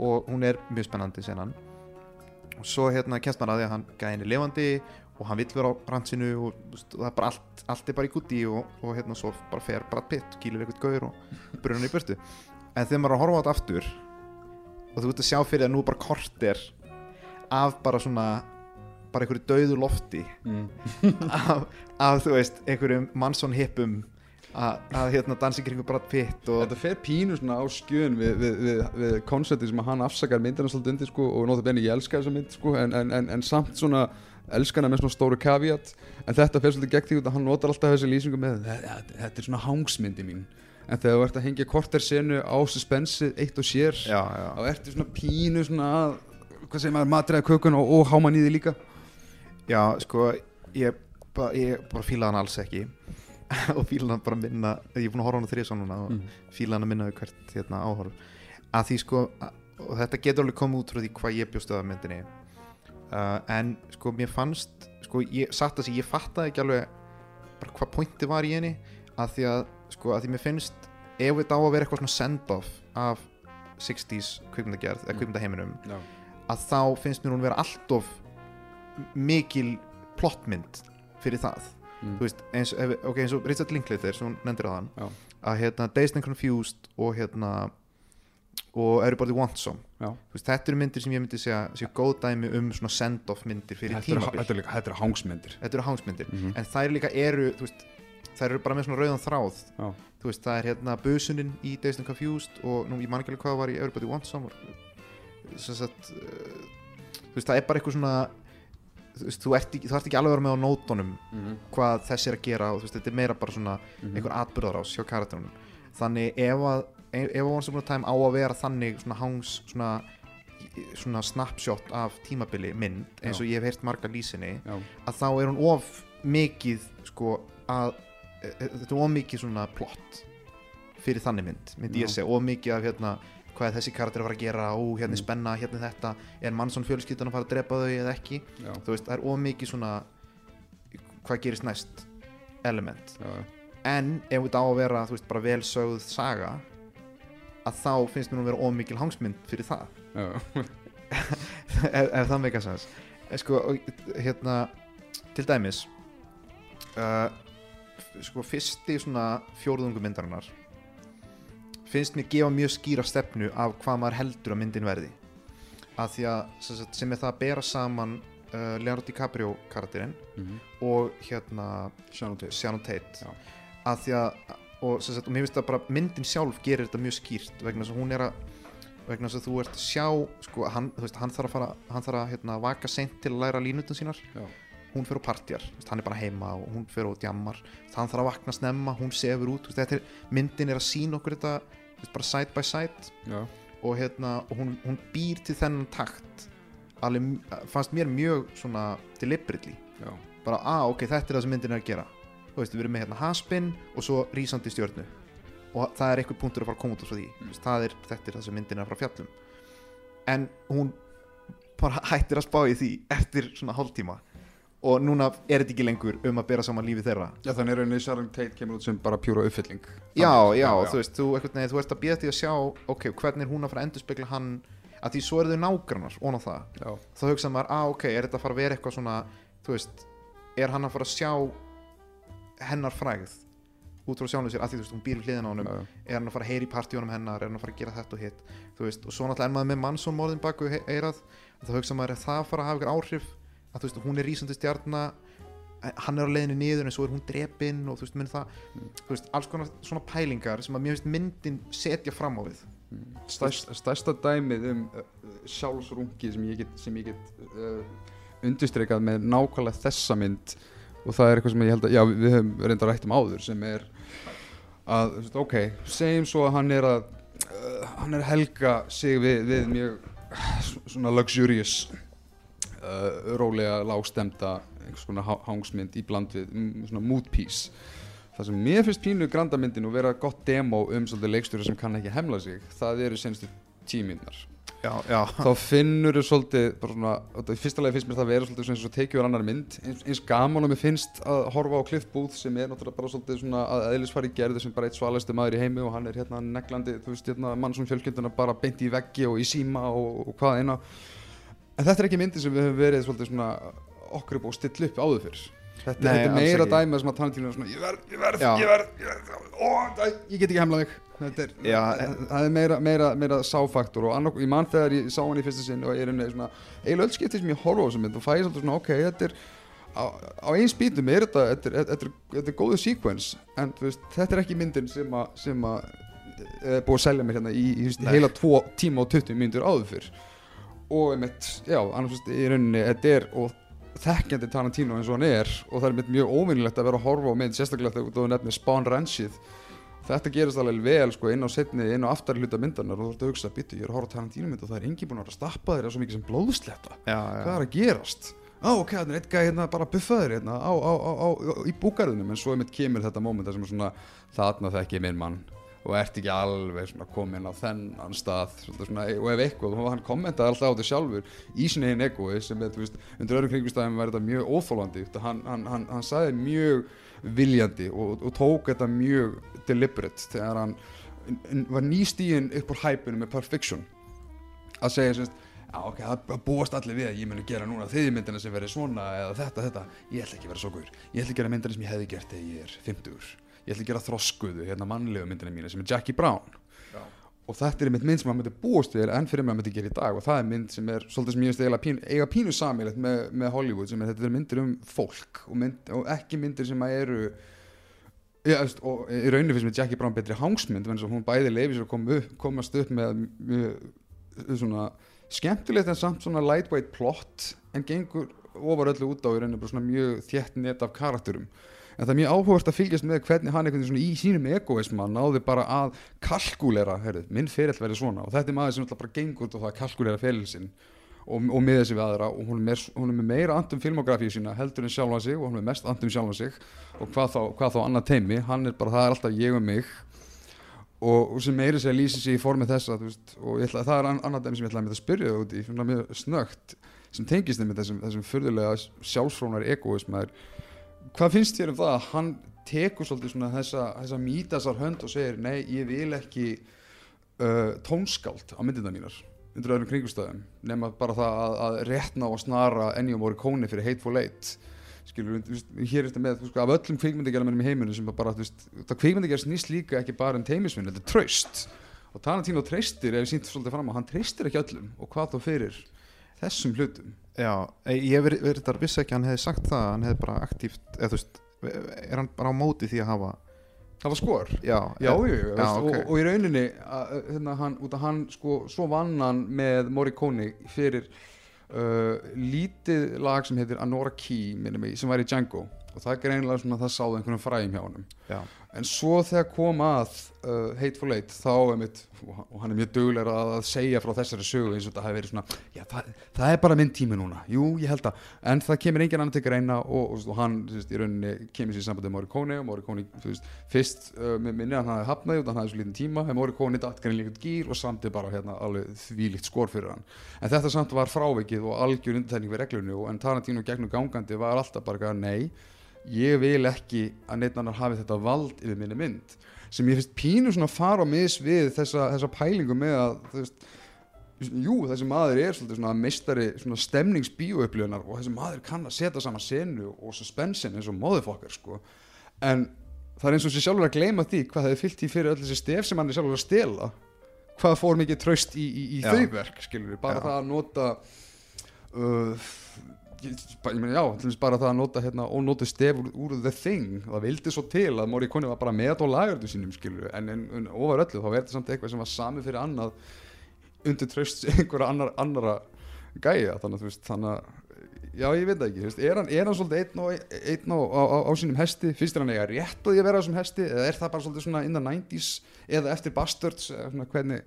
og hún er mjög spennandi senan og svo hérna kemst maður að því að hann gæðin er lifandi og hann vill vera á rannsinu og, þú veist, og það er bara allt, allt er bara í gutti og, og hérna svo bara fer Brad Pitt kýlir eitthvað gaur og brunur í burtu. En þegar maður er að horfa á þetta aftur og þú ert að sjá fyrir að nú er bara korter af bara svona bara einhverju dauðu lofti Mm. af, af þú veist einhverjum mannsson hippum að, að hérna dansi kringu Brad Pitt og Þetta fer pínu svona á skjön við, við, við, við koncepti sem hann afsakar myndina svolítið undir sko, og nota benni ég elska þessa mynd sko, en, en, en, en samt svona elskana með svona stóru kaviat en þetta fer svolítið gegn því að hann notar alltaf þessi lýsingu með þetta, er svona hangsmyndi mín en þegar þú ert að hengja korter senu á suspensið eitt og sér já, já. þá ertu svona pínu svona að hvað segir maður, matræða kökun og, og háma nýði líka já, sko ég, ba, ég bara fíla hann alls ekki. Og fíla hann bara minna ég er búin að horfa á hann þrjus núna og Mm. fíla hann að minna við hvert hérna, áhorf. Að því sko, og þetta getur alveg komið út frá því hvað ég bjóst að myndinni. Uh, en sko mér fannst sko ég satt að því ég fattaði ekki alveg bara hvað pointi var í henni. Að því að sko að því mér finnst ef þetta á að vera eitthvað svona send-off af 60s kvikmyndagerð eða Mm. kvikmyndaheiminum Já, að þá finnst mér hún vera allt of mikil plottmynd fyrir það. Mm. þú veist, eins, ef, okay, eins og Richard Linklater sem hún nefndir á hann Já. að hérna Dazed and Confused og hérna og Everybody Wants Some. Veist, þetta eru myndir sem ég myndi segja séu góð dæmi um svona send-off myndir fyrir Þetta eru- tímabil. þetta eru hangsmyndir. Þetta eru hangsmyndir. Mm en þær líka eru veist, þær eru bara með svona rauðan þráð. Veist, það er hérna busunin í Dazed and Confused og nú ég man ekki alveg hvað var í Everybody Wants Some. Sem sagt uh, það er bara eitthvað svona þú ert ekki, ekki alveg að vera með á nótunum -hmm. hvað þessi er að gera og veist, þetta er meira bara svona Mhm. einhver atbyrðarás hjá karakterunum þannig ef að ef að Once Upon a Time á að vera þannig svona hangs svona, svona snapshot af tímabili mynd eins Já. og ég hef heyrt marga lýsinni Já, að þá er hún of mikið sko að e, e, þetta er of mikið svona plott fyrir þannig mynd, myndi Já. ég segja of mikið af hérna hvað þessi karakter að fara að gera ó, hérna Mm. spenna, hérna þetta. Er mannsson fjölskyldan að fara að drepa þau eða ekki? Já, þú veist, það er of mikið svona hvað gerist næst element. Já, en ef þetta á að vera, þú veist, bara vel sögð saga að þá finnst mér hún vera of mikil hangsmynd fyrir það. Ef, ef það meika sens? Eh, sko, og, hérna til dæmis uh, sko, fyrsti svona fjórðungu myndarinnar finnst mér gefa mjög skýra stefnu af hvað maður heldur að myndin verði að því að sem, er það að bera saman uh, Leonardo DiCaprio karakterinn Mhm. og hérna Shannon Tate Já. að því að og, sagt, og mér finnst það bara myndin sjálf gerir þetta mjög skýrt vegna þess að hún er að vegna þess að þú ert að sjá sko, hann, þú veist, hann þarf að fara hann þarf að hérna, vaka seint til að læra línutun sínar Já. hún fer á partjar, hann er bara heima og hún fer á djammar, hann þarf að vakna snemma hún sefur út, veist, þetta er, myndin er að sína okkur þetta, bara side by side. Já, og hérna, hún, hún býr til þennan takt. Alveg, fannst mér mjög svona deliberately. Já, bara, að ok, þetta er það sem myndin er að gera. Þú veist, við erum með hérna haspin og svo rísandi stjörnu. Og það er eitthvað punktur að fara að koma út frá því. Mm. Er, þetta er það sem myndin er að fara að fjallum. En hún bara hættir að spá í því eftir svona hálftíma og núna er þetta ekki lengur um að bera saman lífi þeirra. Já þannig er rauninni Sharon Tate kemur út sem bara pjúra uppfylling. Já, Þannig, já, þú veist, þú, veginn, þú ert að býða því að sjá ok, hvernig er hún að fara að endurspegla hann að því svo eru þau nágrannar, ón á það. Já, þá hugsa maður, að ok, er þetta að fara að vera eitthvað svona þú veist, er hann að fara að sjá hennar frægð út frá sjálfum sér, að því þú veist, hún býr við hliðina á já, er hann að fara að heyra í partíunum hennar er hann að fara að gera þetta og hitt þú veist, og svo náttúrulega er maður með mannsónmorðin baku eyrað þá hugsa maður, er það að fara að hafa ykkur áhrif að þú veist, hún er rísandi stjarna hann er á leiðinu niður en svo er hún drepin og þú veist, minn það þú veist, alls konar svona pælingar sem að mér finnst myndin setja fram á við. Stærst, stærsta dæmið um uh, sjálfsrungi sem ég get, sem ég get uh, undirstreikað með nákvæmlega þessa mynd og það er eitthvað sem ég held að, já við höfum reyndar rætt um áður sem er að, þú veist, ok, segjum svo að hann er að uh, hann er að helga sig við, við mjög svona luxurious uh, rólega lágstemda einhvers konar hangsmynd í bland við svona mood piece. Það sem mér finnst pínu grandamyndin og vera gott demo um svolítið leikstjóri sem kann ekki hemla sig það eru senstu tíminnar já, já, þá finnur þau svolítið bara svona, í fyrsta lagi finnst mér það vera svolítið eins og tekið úr annar mynd eins, eins gaman og mér finnst að horfa á Cliff Booth sem er náttúrulega bara svolítið svona að eðlisfari gerði sem bara eitt svalasti maður í heimi og hann er hérna neglandi, þú veist, hérna mann sem fjölskylduna bara beint í veggi og í síma og, og hvað eina en þetta er ekki myndi sem við höfum verið svolítið svona okkur búið að stilla upp áður fyrr Þetta, Nei, þetta er meira ekki. dæmi sem að tannatílunum er svona ég verð, ég verð, ég verð, ég verð ó, ég get ekki hemlað mig þetta er, Já, það er meira, meira, meira sáfaktor og annark, ég man þegar ég sá hann í fyrsta sinn og ég er unni svona, eiginlega öll skipti sem ég horfa á þessum mynd og fæ ég svolítið svona, ok, þetta er á, á eins bítum er þetta, þetta er, þetta er, þetta er góðu sequence en veist, þetta er ekki myndin sem að, sem að er búið að selja mér hérna í, í, í heila 2 tíma og 20 mínútur áður fyrr og einmitt, já, annars í rauninni þetta er, og þekkjandi Tarantino eins og hann er og það er einmitt mjög óvinnilegt að vera að horfa á mynd sérstaklega þegar þú nefnir Spawn Ranchið þetta gerist alveg vel sko inn á setni, inn á aftari hluta myndarnar og þú ert að hugsa, býttu, ég er að horfa á Tarantino mynd og það er engin búin að vera að stappa þér svo mikið sem blóðsletta já, hvað já. er að gerast? Á, ok, það er eitt gæði hérna bara buffaður hérna á, á, á, á, í búgarðinum en svo einmitt kemur þetta moment þar sem er svona þarna þekki ég minn mann og ert ekki alveg komin á þennan stað svona, og ef eitthvað, og hann kommentaði alltaf á þetta sjálfur í sinni einn egoi sem er, veist, undir öðrum kringumstæðum var þetta mjög óþólandi hann, hann, hann, hann sagði mjög viljandi og, og tók þetta mjög deliberate þegar hann var nýstíðin upp úr hæpinu með Perfection. Að segja semst Já, ok, það búast allir við að ég muni gera núna þriði myndina sem verið svona eða þetta, þetta. Ég ætla ekki að vera svo guður Ég ætla að gera myndina sem ég hefði gert þegar ég er 50 Ég ætla að gera þroskuðu, hérna mannlegu myndina mína sem er Jackie Brown. Já. Og þetta er mynd, mynd sem maður myndi búast við enn fyrir maður myndi gera í dag. Og það er mynd sem er svolítið sem ég veist eiginlega pínu, eiga pínu samilegt með, með Hollywood sem er þetta er myndir um fólk og, mynd, og ekki myndir sem að eru Já, veist, og í rauninni finnst mér Jackie Brown betri hangsmynd að hún bæði leifir sér að koma upp, komast upp með mjög svona skemmtilegt en samt svona lightweight plot en gengur ofar öllu út á í rauninni bara svona mjög þétt net af karakterum en það er mjög áhugavert að fylgjast með hvernig hann svona í sínum egoisma náði bara að kalkulera, heyrðu, minn ferill verið svona. Og þetta er maður sem náttúrulega bara gengur út á það að kalkulera feril sinn og, og miða sig við aðra. Og hún er, meir, hún er með meira andum filmografíu sína heldur en sjálfa sig og hún er mest andum sjálfa sig. Og hvað þá, hvað þá annað teimi hann er bara, það er alltaf ég og mig. Og, og sem meiri sér lýsir sig í formi þessa veist, og ætla, það er an, annað dæmi sem ég ætla að spyrja út í mjög snögt sem tengist þeim með þessum, þessum furðulega sjálfsfrónar egoisma er hvað finnst þér um það að hann tekur svolítið svona þessa, þessa mítasar hönd og segir nei, ég vil ekki uh, tónskáld á myndina mínar undir öðrum kringumstæðum nema bara það að, að réttna og snara Ennio Morricone fyrir Hateful Eight. Skilur, hér er þetta með veist, af öllum kvikmyndagerðamennum í heiminu sem bara, veist, það kvikmyndagerð snýst líka ekki bara um teimisvinn, þetta er traust. Og Tarantino treystir, ef ég sínt svolítið fram á hann treystir ekki öllum. Og hvað þá fyrir þessum hlutum. Já, eh, ég verið veri þar vissi ekki að hann hefði sagt það hann hefði bara aktíft, eða þú veist er hann bara á móti því að hafa var skor? Já, Já, jú, jú, veist, ok. og, og í rauninni að, hérna, hann, út af hann sko, svo vann hann með Morricone fyrir uh, lítið lag sem heitir Anora Key minni mig, sem var í Django. Og það er greinilega svona það sáðu einhvern fræðum hjá Já, en svo þegar kom að uh, Hateful Eight þá er mitt og og hann er mjög duglegur að, að segja frá þessari sögu eins og þetta hafi verið svona já, það, það er bara minn tími núna, jú, ég held að en það kemur engin annar til greina og, og, og hann veist, í rauninni kemur sér í sambandi með Morricone og Morricone, veist, fyrst uh, með minni hann hafi hafnaði út, hann hafi svo lítinn tíma en Morricone datt greinlega út gýr og samtið bara hérna alveg þvílíkt skor fyrir hann. En þetta samt var frávikið og algjör undirtækning við reglunni og en Tarantino gegnum gangandi var alltaf bara nei ég vil ekki að neitt annar hafi þetta vald yfir minni mynd sem ég finnst pínu svona fara á mis við þessa, þessa pælingu með að veist, jú þessi maður er svona meistari svona stemningsbíóupplöðunar og þessi maður kann að setja saman senu og suspensin eins og móðufokkar sko en það er eins og sér sjálfur að gleyma því hvað það er fyllt í fyrir öll þessi stef sem hann er sjálfur að stela hvað fór mikið tröst í, í, í Já. þau verk skilur við, bara Já. það að nota uh, ég, ég meina já, til dæmis bara það að nota hérna, ónótu stef úr, úr The Thing. Það vildi svo til að Morricone var bara með á lagardu sínum skilur en, en, en ofar öllu þá er þetta samt eitthvað sem var sami fyrir annað undir tröst einhverja annar, annara gæja. Þannig að þú veist þannig að já ég veit ekki, veist, er hann, er hann svolítið einn, og, einn á, á, á, á sínum hesti? Finnst þér hann eiga rétt að vera á þessum hesti? Eða er það bara svolítið svona in the 90s eða eftir Bastards eða svona hvernig?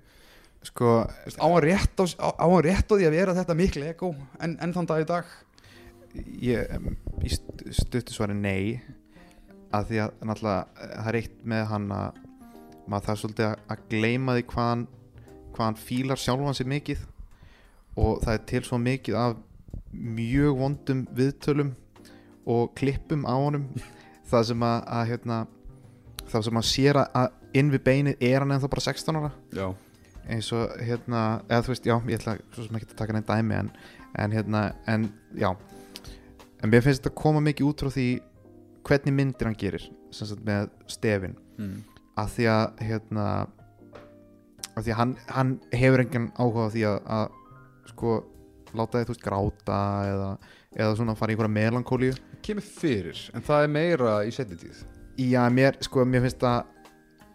Sko, á, hann rétt á, á, á hann rétt á því að vera þetta miklu ego en, en þann dag í dag ég em, í st- stuttu svari nei að því að náttúrulega eh, það er eitt með hann að maður þarf svolítið að, gleyma því hvað hann, hvað hann fílar sjálfan sér mikið og það er til svo mikið af mjög vondum viðtölum og klippum á honum. Það sem að, að hérna, það sem að sér að- inn við beinið er hann ennþá bara 16 ára. Já, eins og hérna eða þú veist, já, ég ætla svo sem ekki að taka neitt dæmi en, en hérna, en já en mér finnst þetta koma mikið út frá því hvernig myndir hann gerir sagt með stefin. Mm. að því að hérna að því að hann, hann hefur engan áhuga því að, að sko láta þið þú veist gráta eða, eða svona fara í einhverja melankólíu. Kemur fyrir, en það er meira í setni tíð. Já, mér, sko, mér finnst það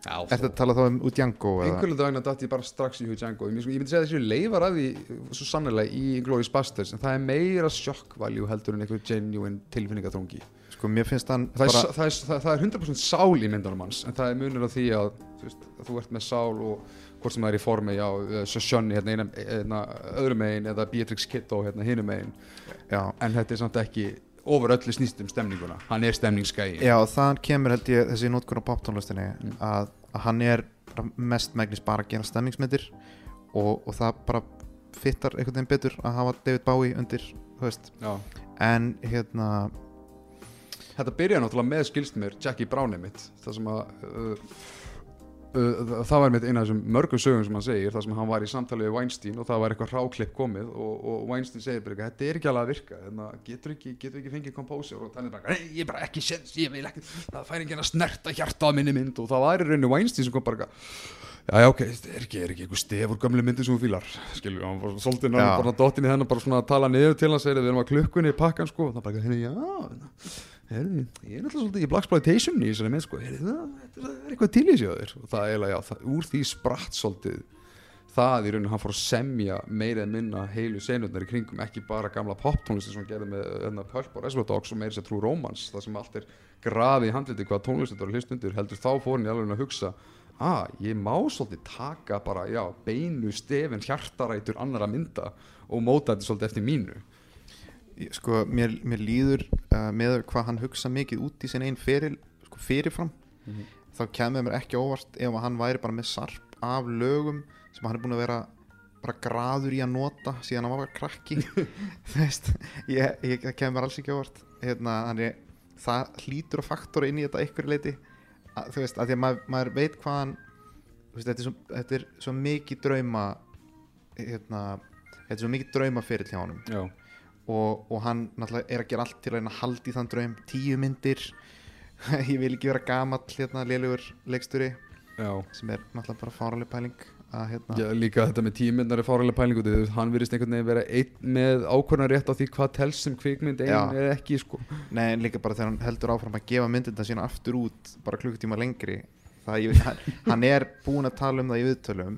já, ertu að tala þá um Django eða? Einhverju daginn að datt ég bara strax í Django ég, ég myndi segja að þessu leifar af því svo sannlega í Inglourious Basterds en það er meira shock value heldur en einhver genuine tilfinningaþungi sko, mér finnst hann það, bara er, það, er, það, það er 100% sál í myndunum hans en það er munur á því að þú, veist, að þú ert með sál og hvort sem það er í formi já, Shoshone hérna, eina, eina öðrum megin eða Beatrix Kiddo hérna hinum megin. Já, en þetta er samt ekki ofur öllu snýst um stemninguna hann er stemningsgæi Já, þaðan kemur held ég þessi nótkur á poptónlistinni Mm. að, að hann er mest megnis bara að gera stemningsmyndir og, og það bara fittar einhvern veginn betur að hafa David Bowie undir, þú veist Já. en hérna, Þetta byrjaði náttúrulega með skilst mér Jackie Brown mitt það sem að uh, uh, það var mitt eina af þessum mörgum sögum sem hann segir það sem hann var í samtali við Weinstein og það var eitthvað ráklipp komið og, og Weinstein segir bara eitthvað, þetta er ekki alveg að virka þannig að getur ekki, getur ekki fengið kompósir og þannig bara, nei, ég er bara ekki sens, ég vil ekki það fær ekki að snerta hjarta á minni mynd. Og það var í rauninu Weinstein sem kom bara Já, ok, þetta er ekki, er ekki eitthvað stef úr gömlu myndi sem þú fílar, skilju, hann var svolítið náttúrulega bara dottin í þennan bara svona að tala niður til hans, segir við erum að klukkunni í pakkan, sko, og það bara, hérna, já, herri, ég er náttúrulega svolítið í Blaxploitation í þessari mynd, sko, herri, það, þetta er eitthvað til í sig á þér, og það er eiginlega, já, það, úr því spratt svolítið það í rauninu hann fór að semja meira en minna heilu senurnar í kringum ekki bara gamla poptónlisti sem hann gerði með enna Pulp og Reservoir Dogs og meira sér True Romance það sem allt er grafið í handliti hvað tónlisti þetta var hlust undir. Heldur þá fór hann í alveg að hugsa að ég má svolítið taka bara já, beinu stefin hjartarætur annara mynda og móta þetta svolítið eftir mínu sko, mér, mér líður uh, með hvað hann hugsa mikið út í sin einn feril, sko, fyrirfram Mhm. þá kemur mér ekki óvart ef hann væri bara með sarp af lögum sem hann er búin að vera bara graður í að nota síðan hann var bara krakki. Þú veist, ég, ég, það kemur mér alls ekki óvart. Hérna, þannig það hlýtur að faktora inn í þetta einhverju leiti að, þú veist, að því að maður, maður veit hvað hann veist, þetta er svo, þetta er svo mikið drauma hérna, þetta er svo mikið drauma fyrir hjá honum. Já, og, og hann náttúrulega er að gera allt til að í þann draum. Tíu myndir. Ég vil ekki vera gamall hérna lélugur leiksturi já. sem er náttúrulega bara fáraleg pæling að hérna Já, líka þetta með tímyndar er fáræðilega pælingu þú veist, hann virðist einhvern veginn vera einn með ákvörðan rétt á því hvað telst sem kvikmynd einn er ekki sko. Nei, en líka bara þegar hann heldur áfram að gefa myndina sína aftur út bara klukkutíma lengri það ég, hann, hann er búinn að tala um það í viðtölum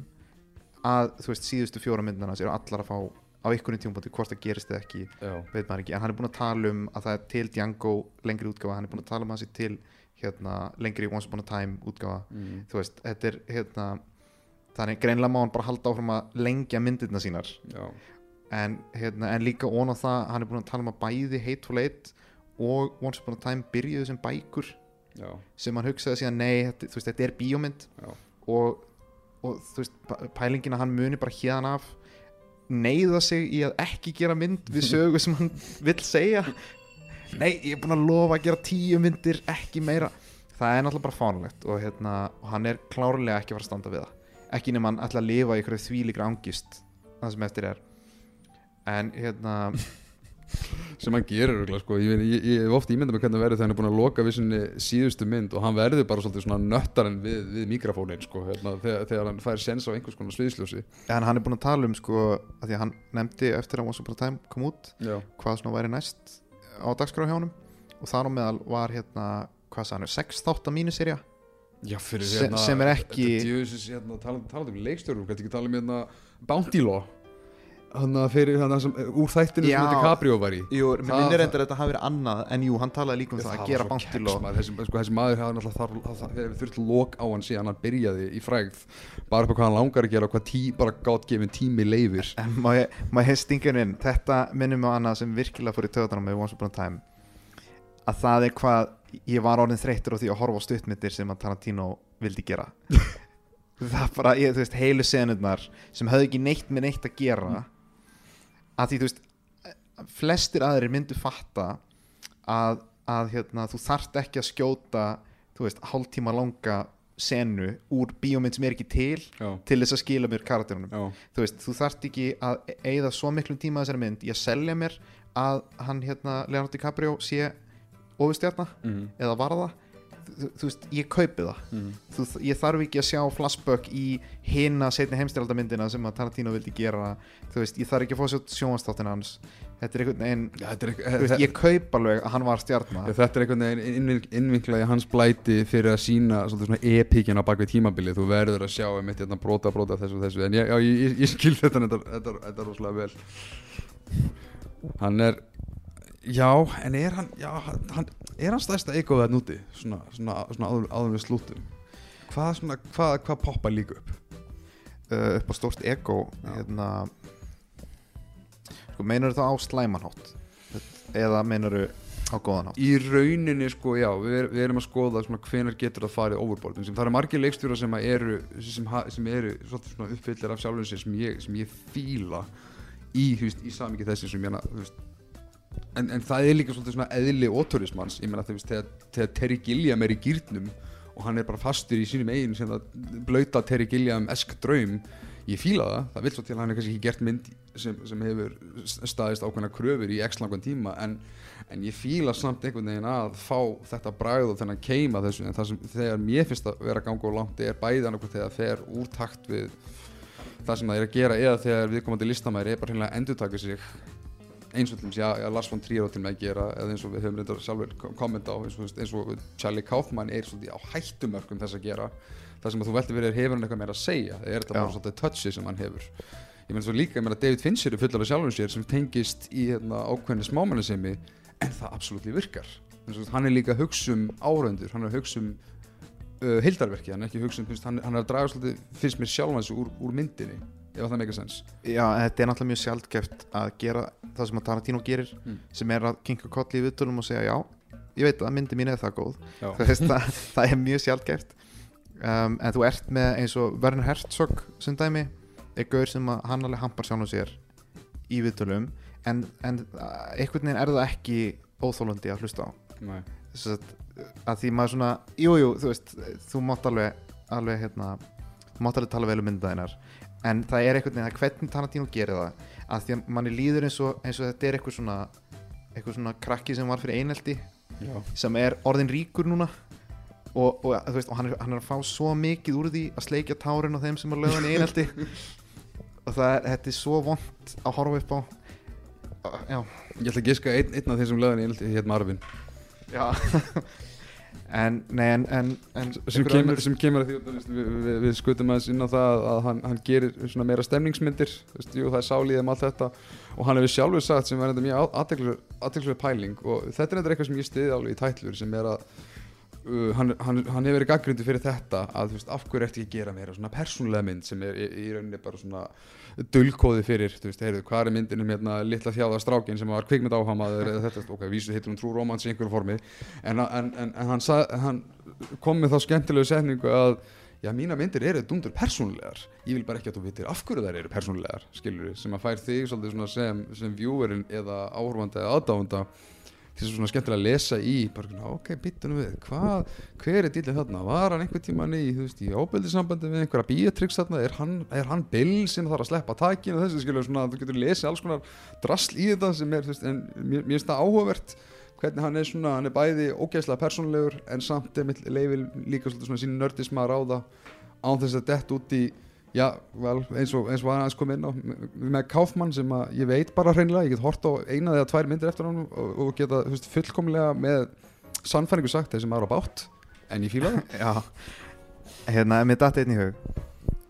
að þú veist síðustu fjóra myndina eru allar að fá á einhvern tímpúnti hvort það gerist eða ekki Já, veit maður ekki, en hann er búinn að tala um að það er til Django lengri útgáfa, hann er búinn að tala um að það sé til hérna, lengri Once Upon a Time útgáfa. Mm. þú veist, þetta er hérna þannig greinlega má hann bara halda áfram að lengja myndirna sínar. En, hérna, en líka ón á það hann er búin að tala um að bæði Hateful Eight og Once Upon a Time byrjuðu sem bækur já, sem hann hugsaði síðan nei, þetta, veist, þetta er bíómynd. Og, og þú veist, pæ- pælingin að hann muni bara hérðan af neyða sig í að ekki gera mynd við sögu sem hann vill segja. Nei, ég er búin að lofa að gera tíu myndir ekki meira. Það er náttúrulega bara fánulegt og, hérna, og hann er klárlega ekki að fara að standa við það. Ekki nema hann ætla að lifa í ykkur þvílíkra angist það sem eftir er. En hérna sem hann gerir örugglega, sko. ég, ég, ég, ég hef oft ímyndað með hvernig hann verður þegar hann er búin að loka við sinni síðustu mynd og hann verður bara svolítið svona nöttarinn við, við mikrofónin sko, hérna, þegar, þegar hann fær sens á einhvers konar sviðsljósi. En hann er búin að tala um sko að því að hann nefndi eftir að Once Upon a Time kom út já, hvað svona væri næst á dagskrá hjá honum. Og þar á meðal var hérna hvað þátt að mínuserja já fyrir hérna sem er ekki- hérna, um leikstjórum hvað ekki tala um hérna Bounty Law hann að fyrir hann sem úr þættinu Já. sem þetta Caprio var í. Jú, mér minnir endur að þetta hafi verið annað en jú, hann talaði líka um það, Það að gera svo bantil keks, og maður, þessi, sko, þessi maður hefði náttúrulega hefði þurft lok á hann síðan hann byrjaði í frægð. Bara upp á hvað hann langar að gera og hvað tí, bara gátt gefin tími leifir en má ég, má ég stinga henni inn? Þetta minnir mig á annað sem virkilega fór í töðanum með Once Upon a Time. Að það er hvað ég var orðin þreyttur á því að horfa á stuttmyndir sem að Tarantino vildi gera. Það bara, ég, þú veist, heilu senurnar sem höfðu ekki neitt með neitt að gera að því, þú veist flestir aðrir myndu fatta að, að hérna, þú þarft ekki að skjóta þú veist, hálftíma langa senu úr bíómynd sem er ekki til já, til þess að skila mér karakterunum. Já, þú veist, þú þarft ekki að eigða svo miklum tíma þessari mynd í að selja mér að hann hérna Leonardo DiCaprio sé ofustjarna mm, eða varða þú, veist, ég kaupi það. Mm, þú, ég þarf ekki að sjá flashback í hina setni heimstyraldamyndina sem að Tarantino vildi gera. Þú veist, ég þarf ekki að fá sér sjónvastáttin hans. Þetta er einhvern veginn Já, þetta er, veist, ég kaup alveg að hann var stjarna. Já, þetta er einhvern veginn innvin- innvinklað í hans blæti fyrir að sína svolítið svona epíkin á bakvið tímabilið. Þú verður að sjá eitt hérna brota brota þessu og þessu. En ég, já, ég, ég, skil þetta þetta, þetta, þetta er rosalega vel. Hann er já, en er hann já, hann- er hann stærsta egoð það núti svona, svona, svona áður, áður við slútum hvað, svona, hvað, hvað poppa líka upp? Uh, upp á stórt ego Já. hérna sko, meinar það á slæmanhátt eða meinar á góðanhátt í rauninni sko, já, við, er, við erum að skoða svona hvenar getur það farið overboard. En sem það eru margir leikstjóra sem að eru sem, sem eru uppfyllir af sjálfum sér sem ég, sem ég fíla í, veist, í samvikið þessi sem ég veist en, en það er líka svolítið svona eðli óturismanns ég veist, þegar, þegar Terry Gilliam er í gýrnum og hann er bara fastur í sínum eigin sem það blauta Terry Gilliam esk draum ég fíla það, það vil svo til að hann er kannski ekki gert mynd sem, sem hefur staðist ákveðna kröfur í x langan tíma en, en ég fíla samt einhvern veginn að fá þetta bragð og þennan keima þessu. En það sem þegar mér finnst að vera að ganga og langt er bæði annarkvæmt þegar það fer úr takt við það sem það er að gera eða þegar viðkomandi listamæri er bara hreinlega að endurtaka sig eins og Lars von Trier á til með að gera eða eins og við höfum reyndar sjálfur kom- kommenta á eins og, eins og Charlie Kaufman er svolítið á hættumörkum þess að gera. Það sem að þú veltir verið hefur hann eitthvað meira að segja? Er þetta Já. bara svolítið touchi sem hann hefur? Ég meina svo líka, ég meina David Fincher er fullar af sjálfum sér sem tengist í hérna, ákveðni smámannisemi en það absolutt virkar. Og hann er líka að hugsa um áröndur hann er að hugsa um uh, hildarverki hann er að hugsa um, hann, hann er að draga svolítið finnst mér sjálfans úr, úr myndinni ef það meika sens Já, þetta er náttúrulega mjög sjaldgæft að gera það sem að Tarantino gerir Mm. sem er að kinka kolli í viðtölum og segja já, ég veit að myndi mín er það góð. Veist, það, það er mjög sjaldgæft. Um, en þú ert með eins og Werner Herzog sem dæmi gaur sem að hann alveg hampar sjálfum sér í viðtölum en, en einhvern veginn er það ekki óþólandi að hlusta á. Þess að, að því maður svona jújú, jú, þú veist, þú mátt alveg alveg hérna, mátt alveg tala vel um myndaðinar en það er einhvern veginn að hvernig Tarantino gerir það að því að manni líður eins og, eins og þetta er eitthvað svona eitthvað svona krakki sem var fyrir einelti Já. sem er orðin ríkur núna. Og, og, þú veist, og hann, er, hann er að fá svo mikið úr því að sleikja tárin á þeim sem er lögðan í einelti. Og það er, þetta er svo vond að horfa upp á. Já, Ég ætla að giska einn, einn af þeim sem lögðan í hérna Marvin. Já en, nei, en, en, en sem kemur, sem kemur að því við, við, við skutum aðeins inn á það að hann, hann gerir svona meira stemningsmyndir veist, jú, það er sálíð um allt þetta. Og hann hefur sjálfur sagt sem er þetta mjög aðteklisverð pæling og þetta er eitthvað sem ég stiði alveg í tætlur sem er að uh, hann, hann, hann hefur verið gaggrindi fyrir þetta að þú veist, af hverju ertu ekki að gera meira? Svona persónulega mynd sem er í, rauninni bara svona dulkóði fyrir, þú veist, heyrðu, hvað er myndin um hérna litla þjáða strákin sem var kvikmynd áhamaður eða þetta, ok, vísu hittur hún trú romans í einhverju formi, en, en, en, en hann, sag, hann kom með þá skemmtilegu setningu að já, mína myndir eru dundur persónulegar, ég vil bara ekki að þú vitir af hverju þær eru persónulegar, skilur sem að fær þig svolítið svona sem, sem viewerinn eða áhorfandi eða aðdáfanda til þess að svona skemmtilega að lesa í bara, svona, ok, byttunum við, hvað hver er dýlið þarna, var hann einhvern tíman í þú veist, í óbyldisambandi við einhverja bíatryggs þarna, er hann, hann Bill sem þarf að sleppa takinu? Þessu, skilur svona, þú getur lesið alls konar drasl í þetta sem er, þú veist, en mér, mér finnst það áhugavert hvernig hann er svona, hann er bæði ógeðslega persónulegur en samt er mitt leifil líka svona sín nördisma að ráða án þess að dett út í já, vel, eins og, eins og hann aðeins kom inn á með Kaufmann sem að ég veit bara hreinlega, ég get hort á eina eða tvær myndir eftir hann og, og geta veist, fullkomlega með sannfæringu sagt þeir sem aðra bátt en ég fíla það Já, hérna, mér dætti einn í hug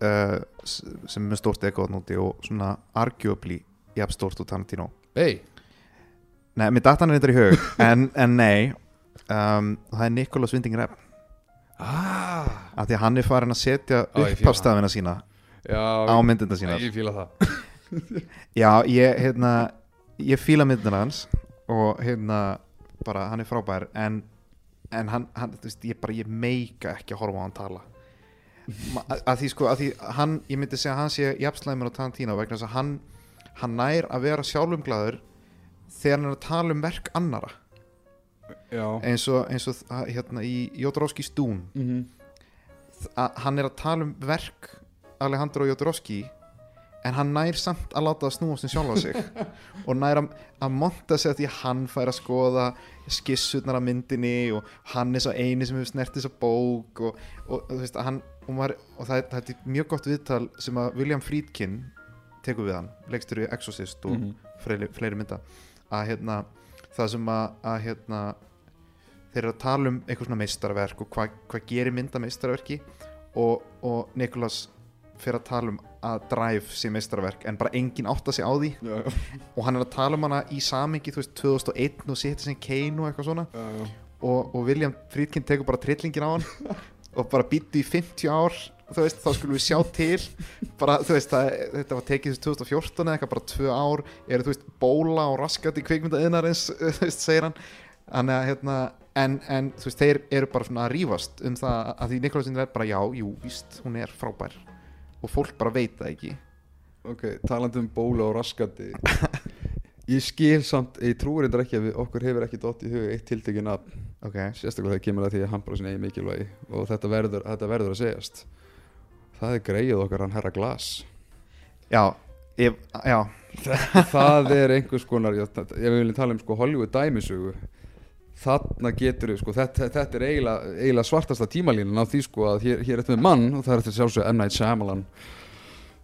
uh, sem er með stórt ekkoðn úti og svona arguably jafn stórt út Tarantino. Hey, Nei, mér dætti hann reyndar í hug en, en nei um, það er Nicholas Winding Refn ah, af því að hann er farin að setja Á, ég fíla uppafstafina sína á myndina sínar. ég fíla það. Já, ég, hérna ég fíla myndina hans og hérna, bara, hann er frábær en, en hann, hann þú veist, ég bara, ég meika ekki að horfa á hann tala. Ma- að, að því sko, að því hann, ég myndi segja að hann sé jafnslæmur á Tarantino vegna þess að hann hann nær að vera sjálfumglæður þegar hann er að tala um verk annara eins og, eins og hérna í Jodorowski Stún mm -hmm. hann er að tala um verk Alejandro Jodorowski en hann nær samt að láta það snúast um sjálfa sig og nær að, að monta sig að því að hann fær að skoða skissutnar af myndinni og hann er svo eini sem hefur snert þessa bók og, og, og, veist, hann, maður, og það, það er mjög gott viðtal sem að William Friedkin tekur við hann, leikstur í Exorcist og Mhm. fleiri, fleiri mynda að hérna, það sem að, að hérna, þeir eru að tala um eitthvað svona meistarverk og hvað hva gerir mynda meistarverki og, og Nikolas fyrir að tala um að Drive sé meistarverk en bara enginn átta sig á því. Já, já, og hann er að tala um hana í samingi þú veist 2001 og Citizen Kane og eitthvað svona. Já, og, og William Friedkin tekur bara trillingin á hann og bara býttu í 50 ár þú veist, þá skulum við sjá til. Bara, veist, það, þetta var tekið veist, 2014 eða eitthvað, bara tvö ár þú veist, bóla og raskat í kvikmyndaðinarins þú veist, segir hann. Þannig að, hérna, en, en þeir eru bara að rífast um það að því Nikolásinn er bara, já, jú, víst, hún er frábær og fólk bara veit það ekki. Ok, talandi um bóla og raskandi. Ég skil samt, ég trúi reyndar ekki að við, okkur hefur ekki dott í hug eitt tiltekið nafn. Ok, sérstaklega þegar kemur að því að hann bara sinni eigi mikilvægi. Og þetta verður, þetta verður að segjast. Það er greið okkar hann herra glas. Já, ég, já. Það er einhvers konar ég, viljum tala um sko Hollywood dæmisögu þarna getur við sko þetta, þetta er eiginlega, eiginlega svartasta tímalínan á því sko að hér, hér er þetta með mann og það er þetta sjálfsög M. Night Shyamalan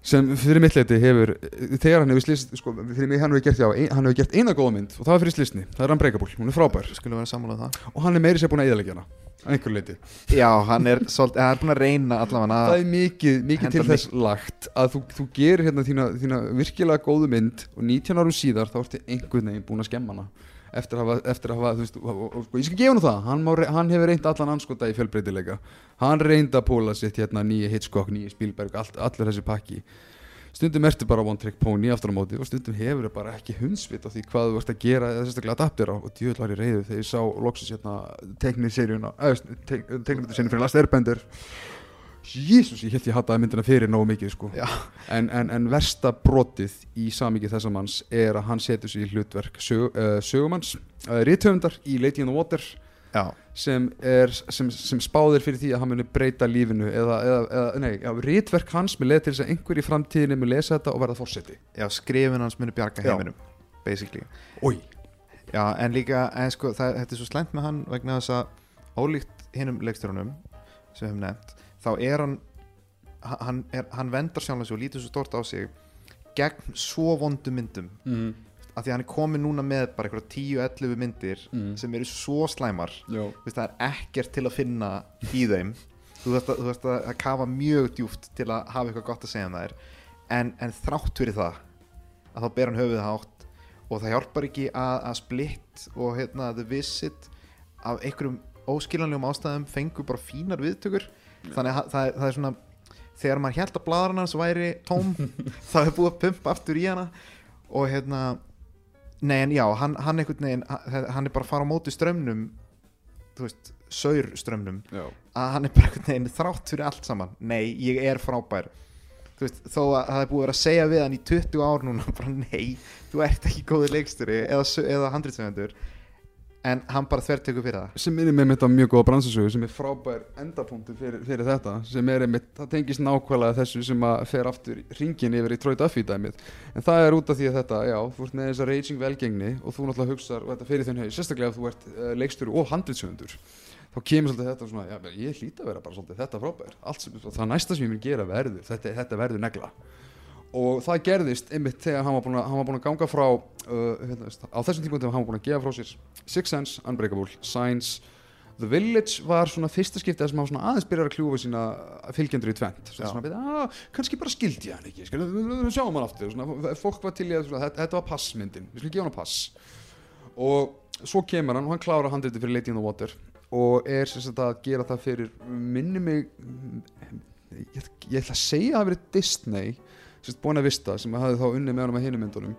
sem fyrir mitt leiti hefur þegar hann hefur slist, sko, fyrir mig hann hefur gert já, ein, hann hefur gert eina góða mynd og það var fyrir slisni það er hann breykabúl, hún er frábær. Skulum vera sammálað það. Og hann er meiri sér búin að eðalegja hana að einhverju leiti já, hann er svolítið, hann er búin að reyna allavega það er mikið, mikið til þess lagt að þú, þú gerir hérna þína, þína virkilega góðu mynd og 19 árum síðar þá ertu einhvern veginn búin að skemma hana eftir að hafa, þú veist, og, og, og, sko, ég skal gefa hann það, hann, má, hann hefur reynd allan anskota í fjölbreytileika. Hann reynd að púla sitt hérna nýja Hitchcock, nýja Spielberg, allt, allir þessi pakki. Stundum ertu bara one trick pony aftur á móti og stundum hefur bara ekki hundsvit á því hvað þú ert að gera eða sérstaklega adaptera. Og djöðl var ég reyðu þegar ég sá loksins hérna teknir seríuna teknir seríuna fyrir Last Airbender Jésús, ég held ég hataði myndina fyrir nógu mikið sko. Já. en, en, en versta brotið í samíki þessa manns er að hann setur sig í hlutverk sög, uh, sögumanns uh, rithöfundar í Lady in the Water já, sem, er, sem, sem spáðir fyrir því að hann muni breyta lífinu eða, eða, eða nei, já, ritverk hans með leið til þess að einhver í framtíðinni mun lesa þetta og verða fórseti já, skrifin hans muni bjarga Já. heiminum basically. Ói, Já, en líka, en sko, það, þetta er svo slæmt með hann vegna þess að ólíkt hinnum leikstjórunum sem við hefum nefnt, þá er hann hann, er, hann vendar sjálfins og lítur svo stort á sig gegn svo vondum myndum. Mm, af því að hann er komin núna með bara eitthvað 10-11 myndir mm, sem eru svo slæmar. Veist, það er ekkert til að finna í þeim. Þú veist að, þú veist að, að kafa mjög djúft til að hafa eitthvað gott að segja um þær. En, en þrátt fyrir það að þá ber hann höfuð hátt og það hjálpar ekki að, að Split og hérna, The Visit af einhverjum óskiljanlegum ástæðum fengu bara fínar viðtökur þannig að það, það er svona þegar maður held að bladrarna hans væri tóm þá er búið að pumpa aftur í hana. Og hérna nei en já, hann, hann veginn hann er bara að fara á móti strömmnum þú veist, saur strömmnum að hann er bara einhvern veginn þrátt fyrir allt saman. Nei, ég er frábær. Þú veist, þó að það er búið að vera að segja við hann í 20 ár núna, bara nei þú ert ekki góður leiksturi eða, eða handritsöfundur en hann bara þvertekur fyrir það. Sem minnir mig mitt á mjög góða bransasögu sem er frábær endapunktur fyrir, fyrir þetta sem er einmitt, það tengist nákvæmlega þessu sem að fer aftur ringin yfir í Troy Duffy dæmið. En það er út af því að þetta, já, þú ert með þessa raging velgengni og þú náttúrulega hugsar og þetta fyrir þinn haug, sérstaklega ef þú ert uh, leikstjóri og handritsöfundur þá kemur svolítið þetta svona, já, ég hlýta að vera bara svolítið þetta frábær, allt sem, það næsta sem ég mun gera verður, þetta, þetta verður negla og það gerðist einmitt þegar hann var búin að, hann var búin að ganga frá uh, hérna, á þessum tímum þegar hann var búin að gefa frá sér Six Sense, Unbreakable, Signs. The Village var svona fyrsta skiptið sem hann aðeins byrjar að kljúfa sína fylgjendur í tvent "Ah, kannski bara skildi hann ekki við sjáum hann aftur. Svona, fólk var til í að svona, þetta, þetta var passmyndin við skulum gefa hann pass. Og svo kemur hann og hann klára handriti fyrir Lady in the Water og er sem sagt að gera það fyrir minni mig ég, ég ætla að segja að það hafi verið Disney sem sagt Buena Vista sem hafði þá unnið með honum að hinum myndunum.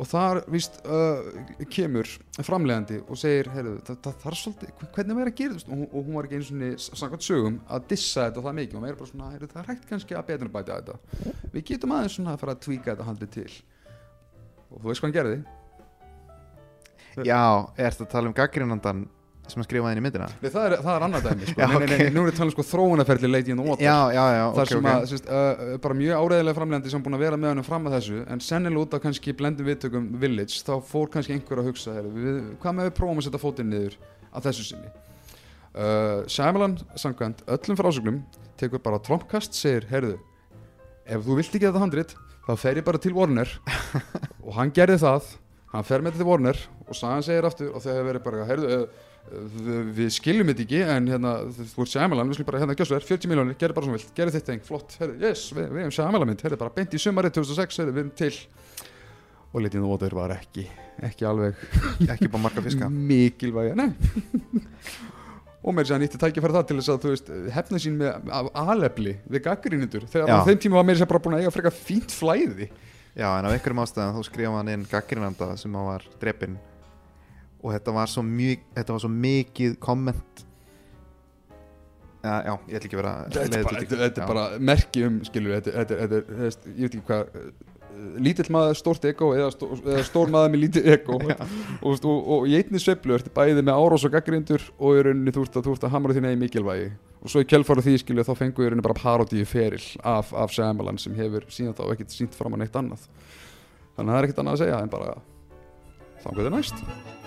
Og þar víst uh, kemur framlegandi og segir heyrðu, það, það, er svolítið, hvernig maður er að gera þetta? Og, og hún var ekki eins og samkvæmt sögum að dissa þetta það mikið. Og maður er bara svona heyrðu, það er hægt kannski að betur bæta þetta. Við getum aðeins svona að fara að tvíka þetta handið til. Og þú veist hvað hann gerði? Já, er þetta að tala um gaggrinandan sem að skrifa í myndina. Nei, það, er, það er annað dæmi sko. Já, nei, nei, nei, nú er þetta um sko, þróunarferli Lady in the Water. Já, já, já, þar ok, sem ok. að sérst, uh, bara mjög áreiðilega framlegandi sem búin að vera með hann fram að þessu en sennilega út af kannski blendum viðtökum Village þá fór kannski einhver að hugsa heyrðu, við, hvað með við prófum að setja fótinn niður að þessu sinni? Uh, Shyamalan samkvæmt öllum frásögnum tekur bara trompkast, segir heyrðu, ef þú vilt ekki þetta handrit þá fer ég bara til Warner. Og hann gerði það hann fer með þetta til Warner og sagan segir aftur og þegar verið bara heyrðu, uh, við, skiljum þetta ekki en hérna, þú ert Shyamalan, við skulum bara hérna þér, 40 miljónir, gerði bara svona vilt, gerði þitt einn, flott, herri, yes, við, við hefum Shyamalan mynd, herri, bara beint í sumarið 2006, herri, við erum til. Og in the Water var ekki, ekki alveg ekki bara marga fiska. mikilvæg, nei. Og mér sé að nýtti tækifæri það til þess að þú veist, hefna sín með af alefli við gaggrínindur, þegar á þeim tíma var mér sér bara búin að eiga frekar fínt flæði. Já, en af einhverjum ástæðum þá skrifa hann inn gaggrinanda sem hann var drepinn og þetta var svo, mjög, þetta var svo mikið komment já, já, ég ætla ekki að vera þetta er bara, þetta, þetta er bara merki um skilur, þetta, veist, ég veit ekki hvað uh, lítill maður stórt ego eða, stó, eða stór maður með lítið ego. Og, og, og, í einni sveiflu ertu bæði með árós og gaggrindur og í rauninni þú ert að, að hamra þín eigin mikilvægi. Og svo í kjölfara því skilju þá fengu í rauninni bara parodíu feril af, af Shyamalan sem hefur síðan þá ekkert sínt fram að neitt annað. Þannig að það er ekkert annað að segja en bara þá er næst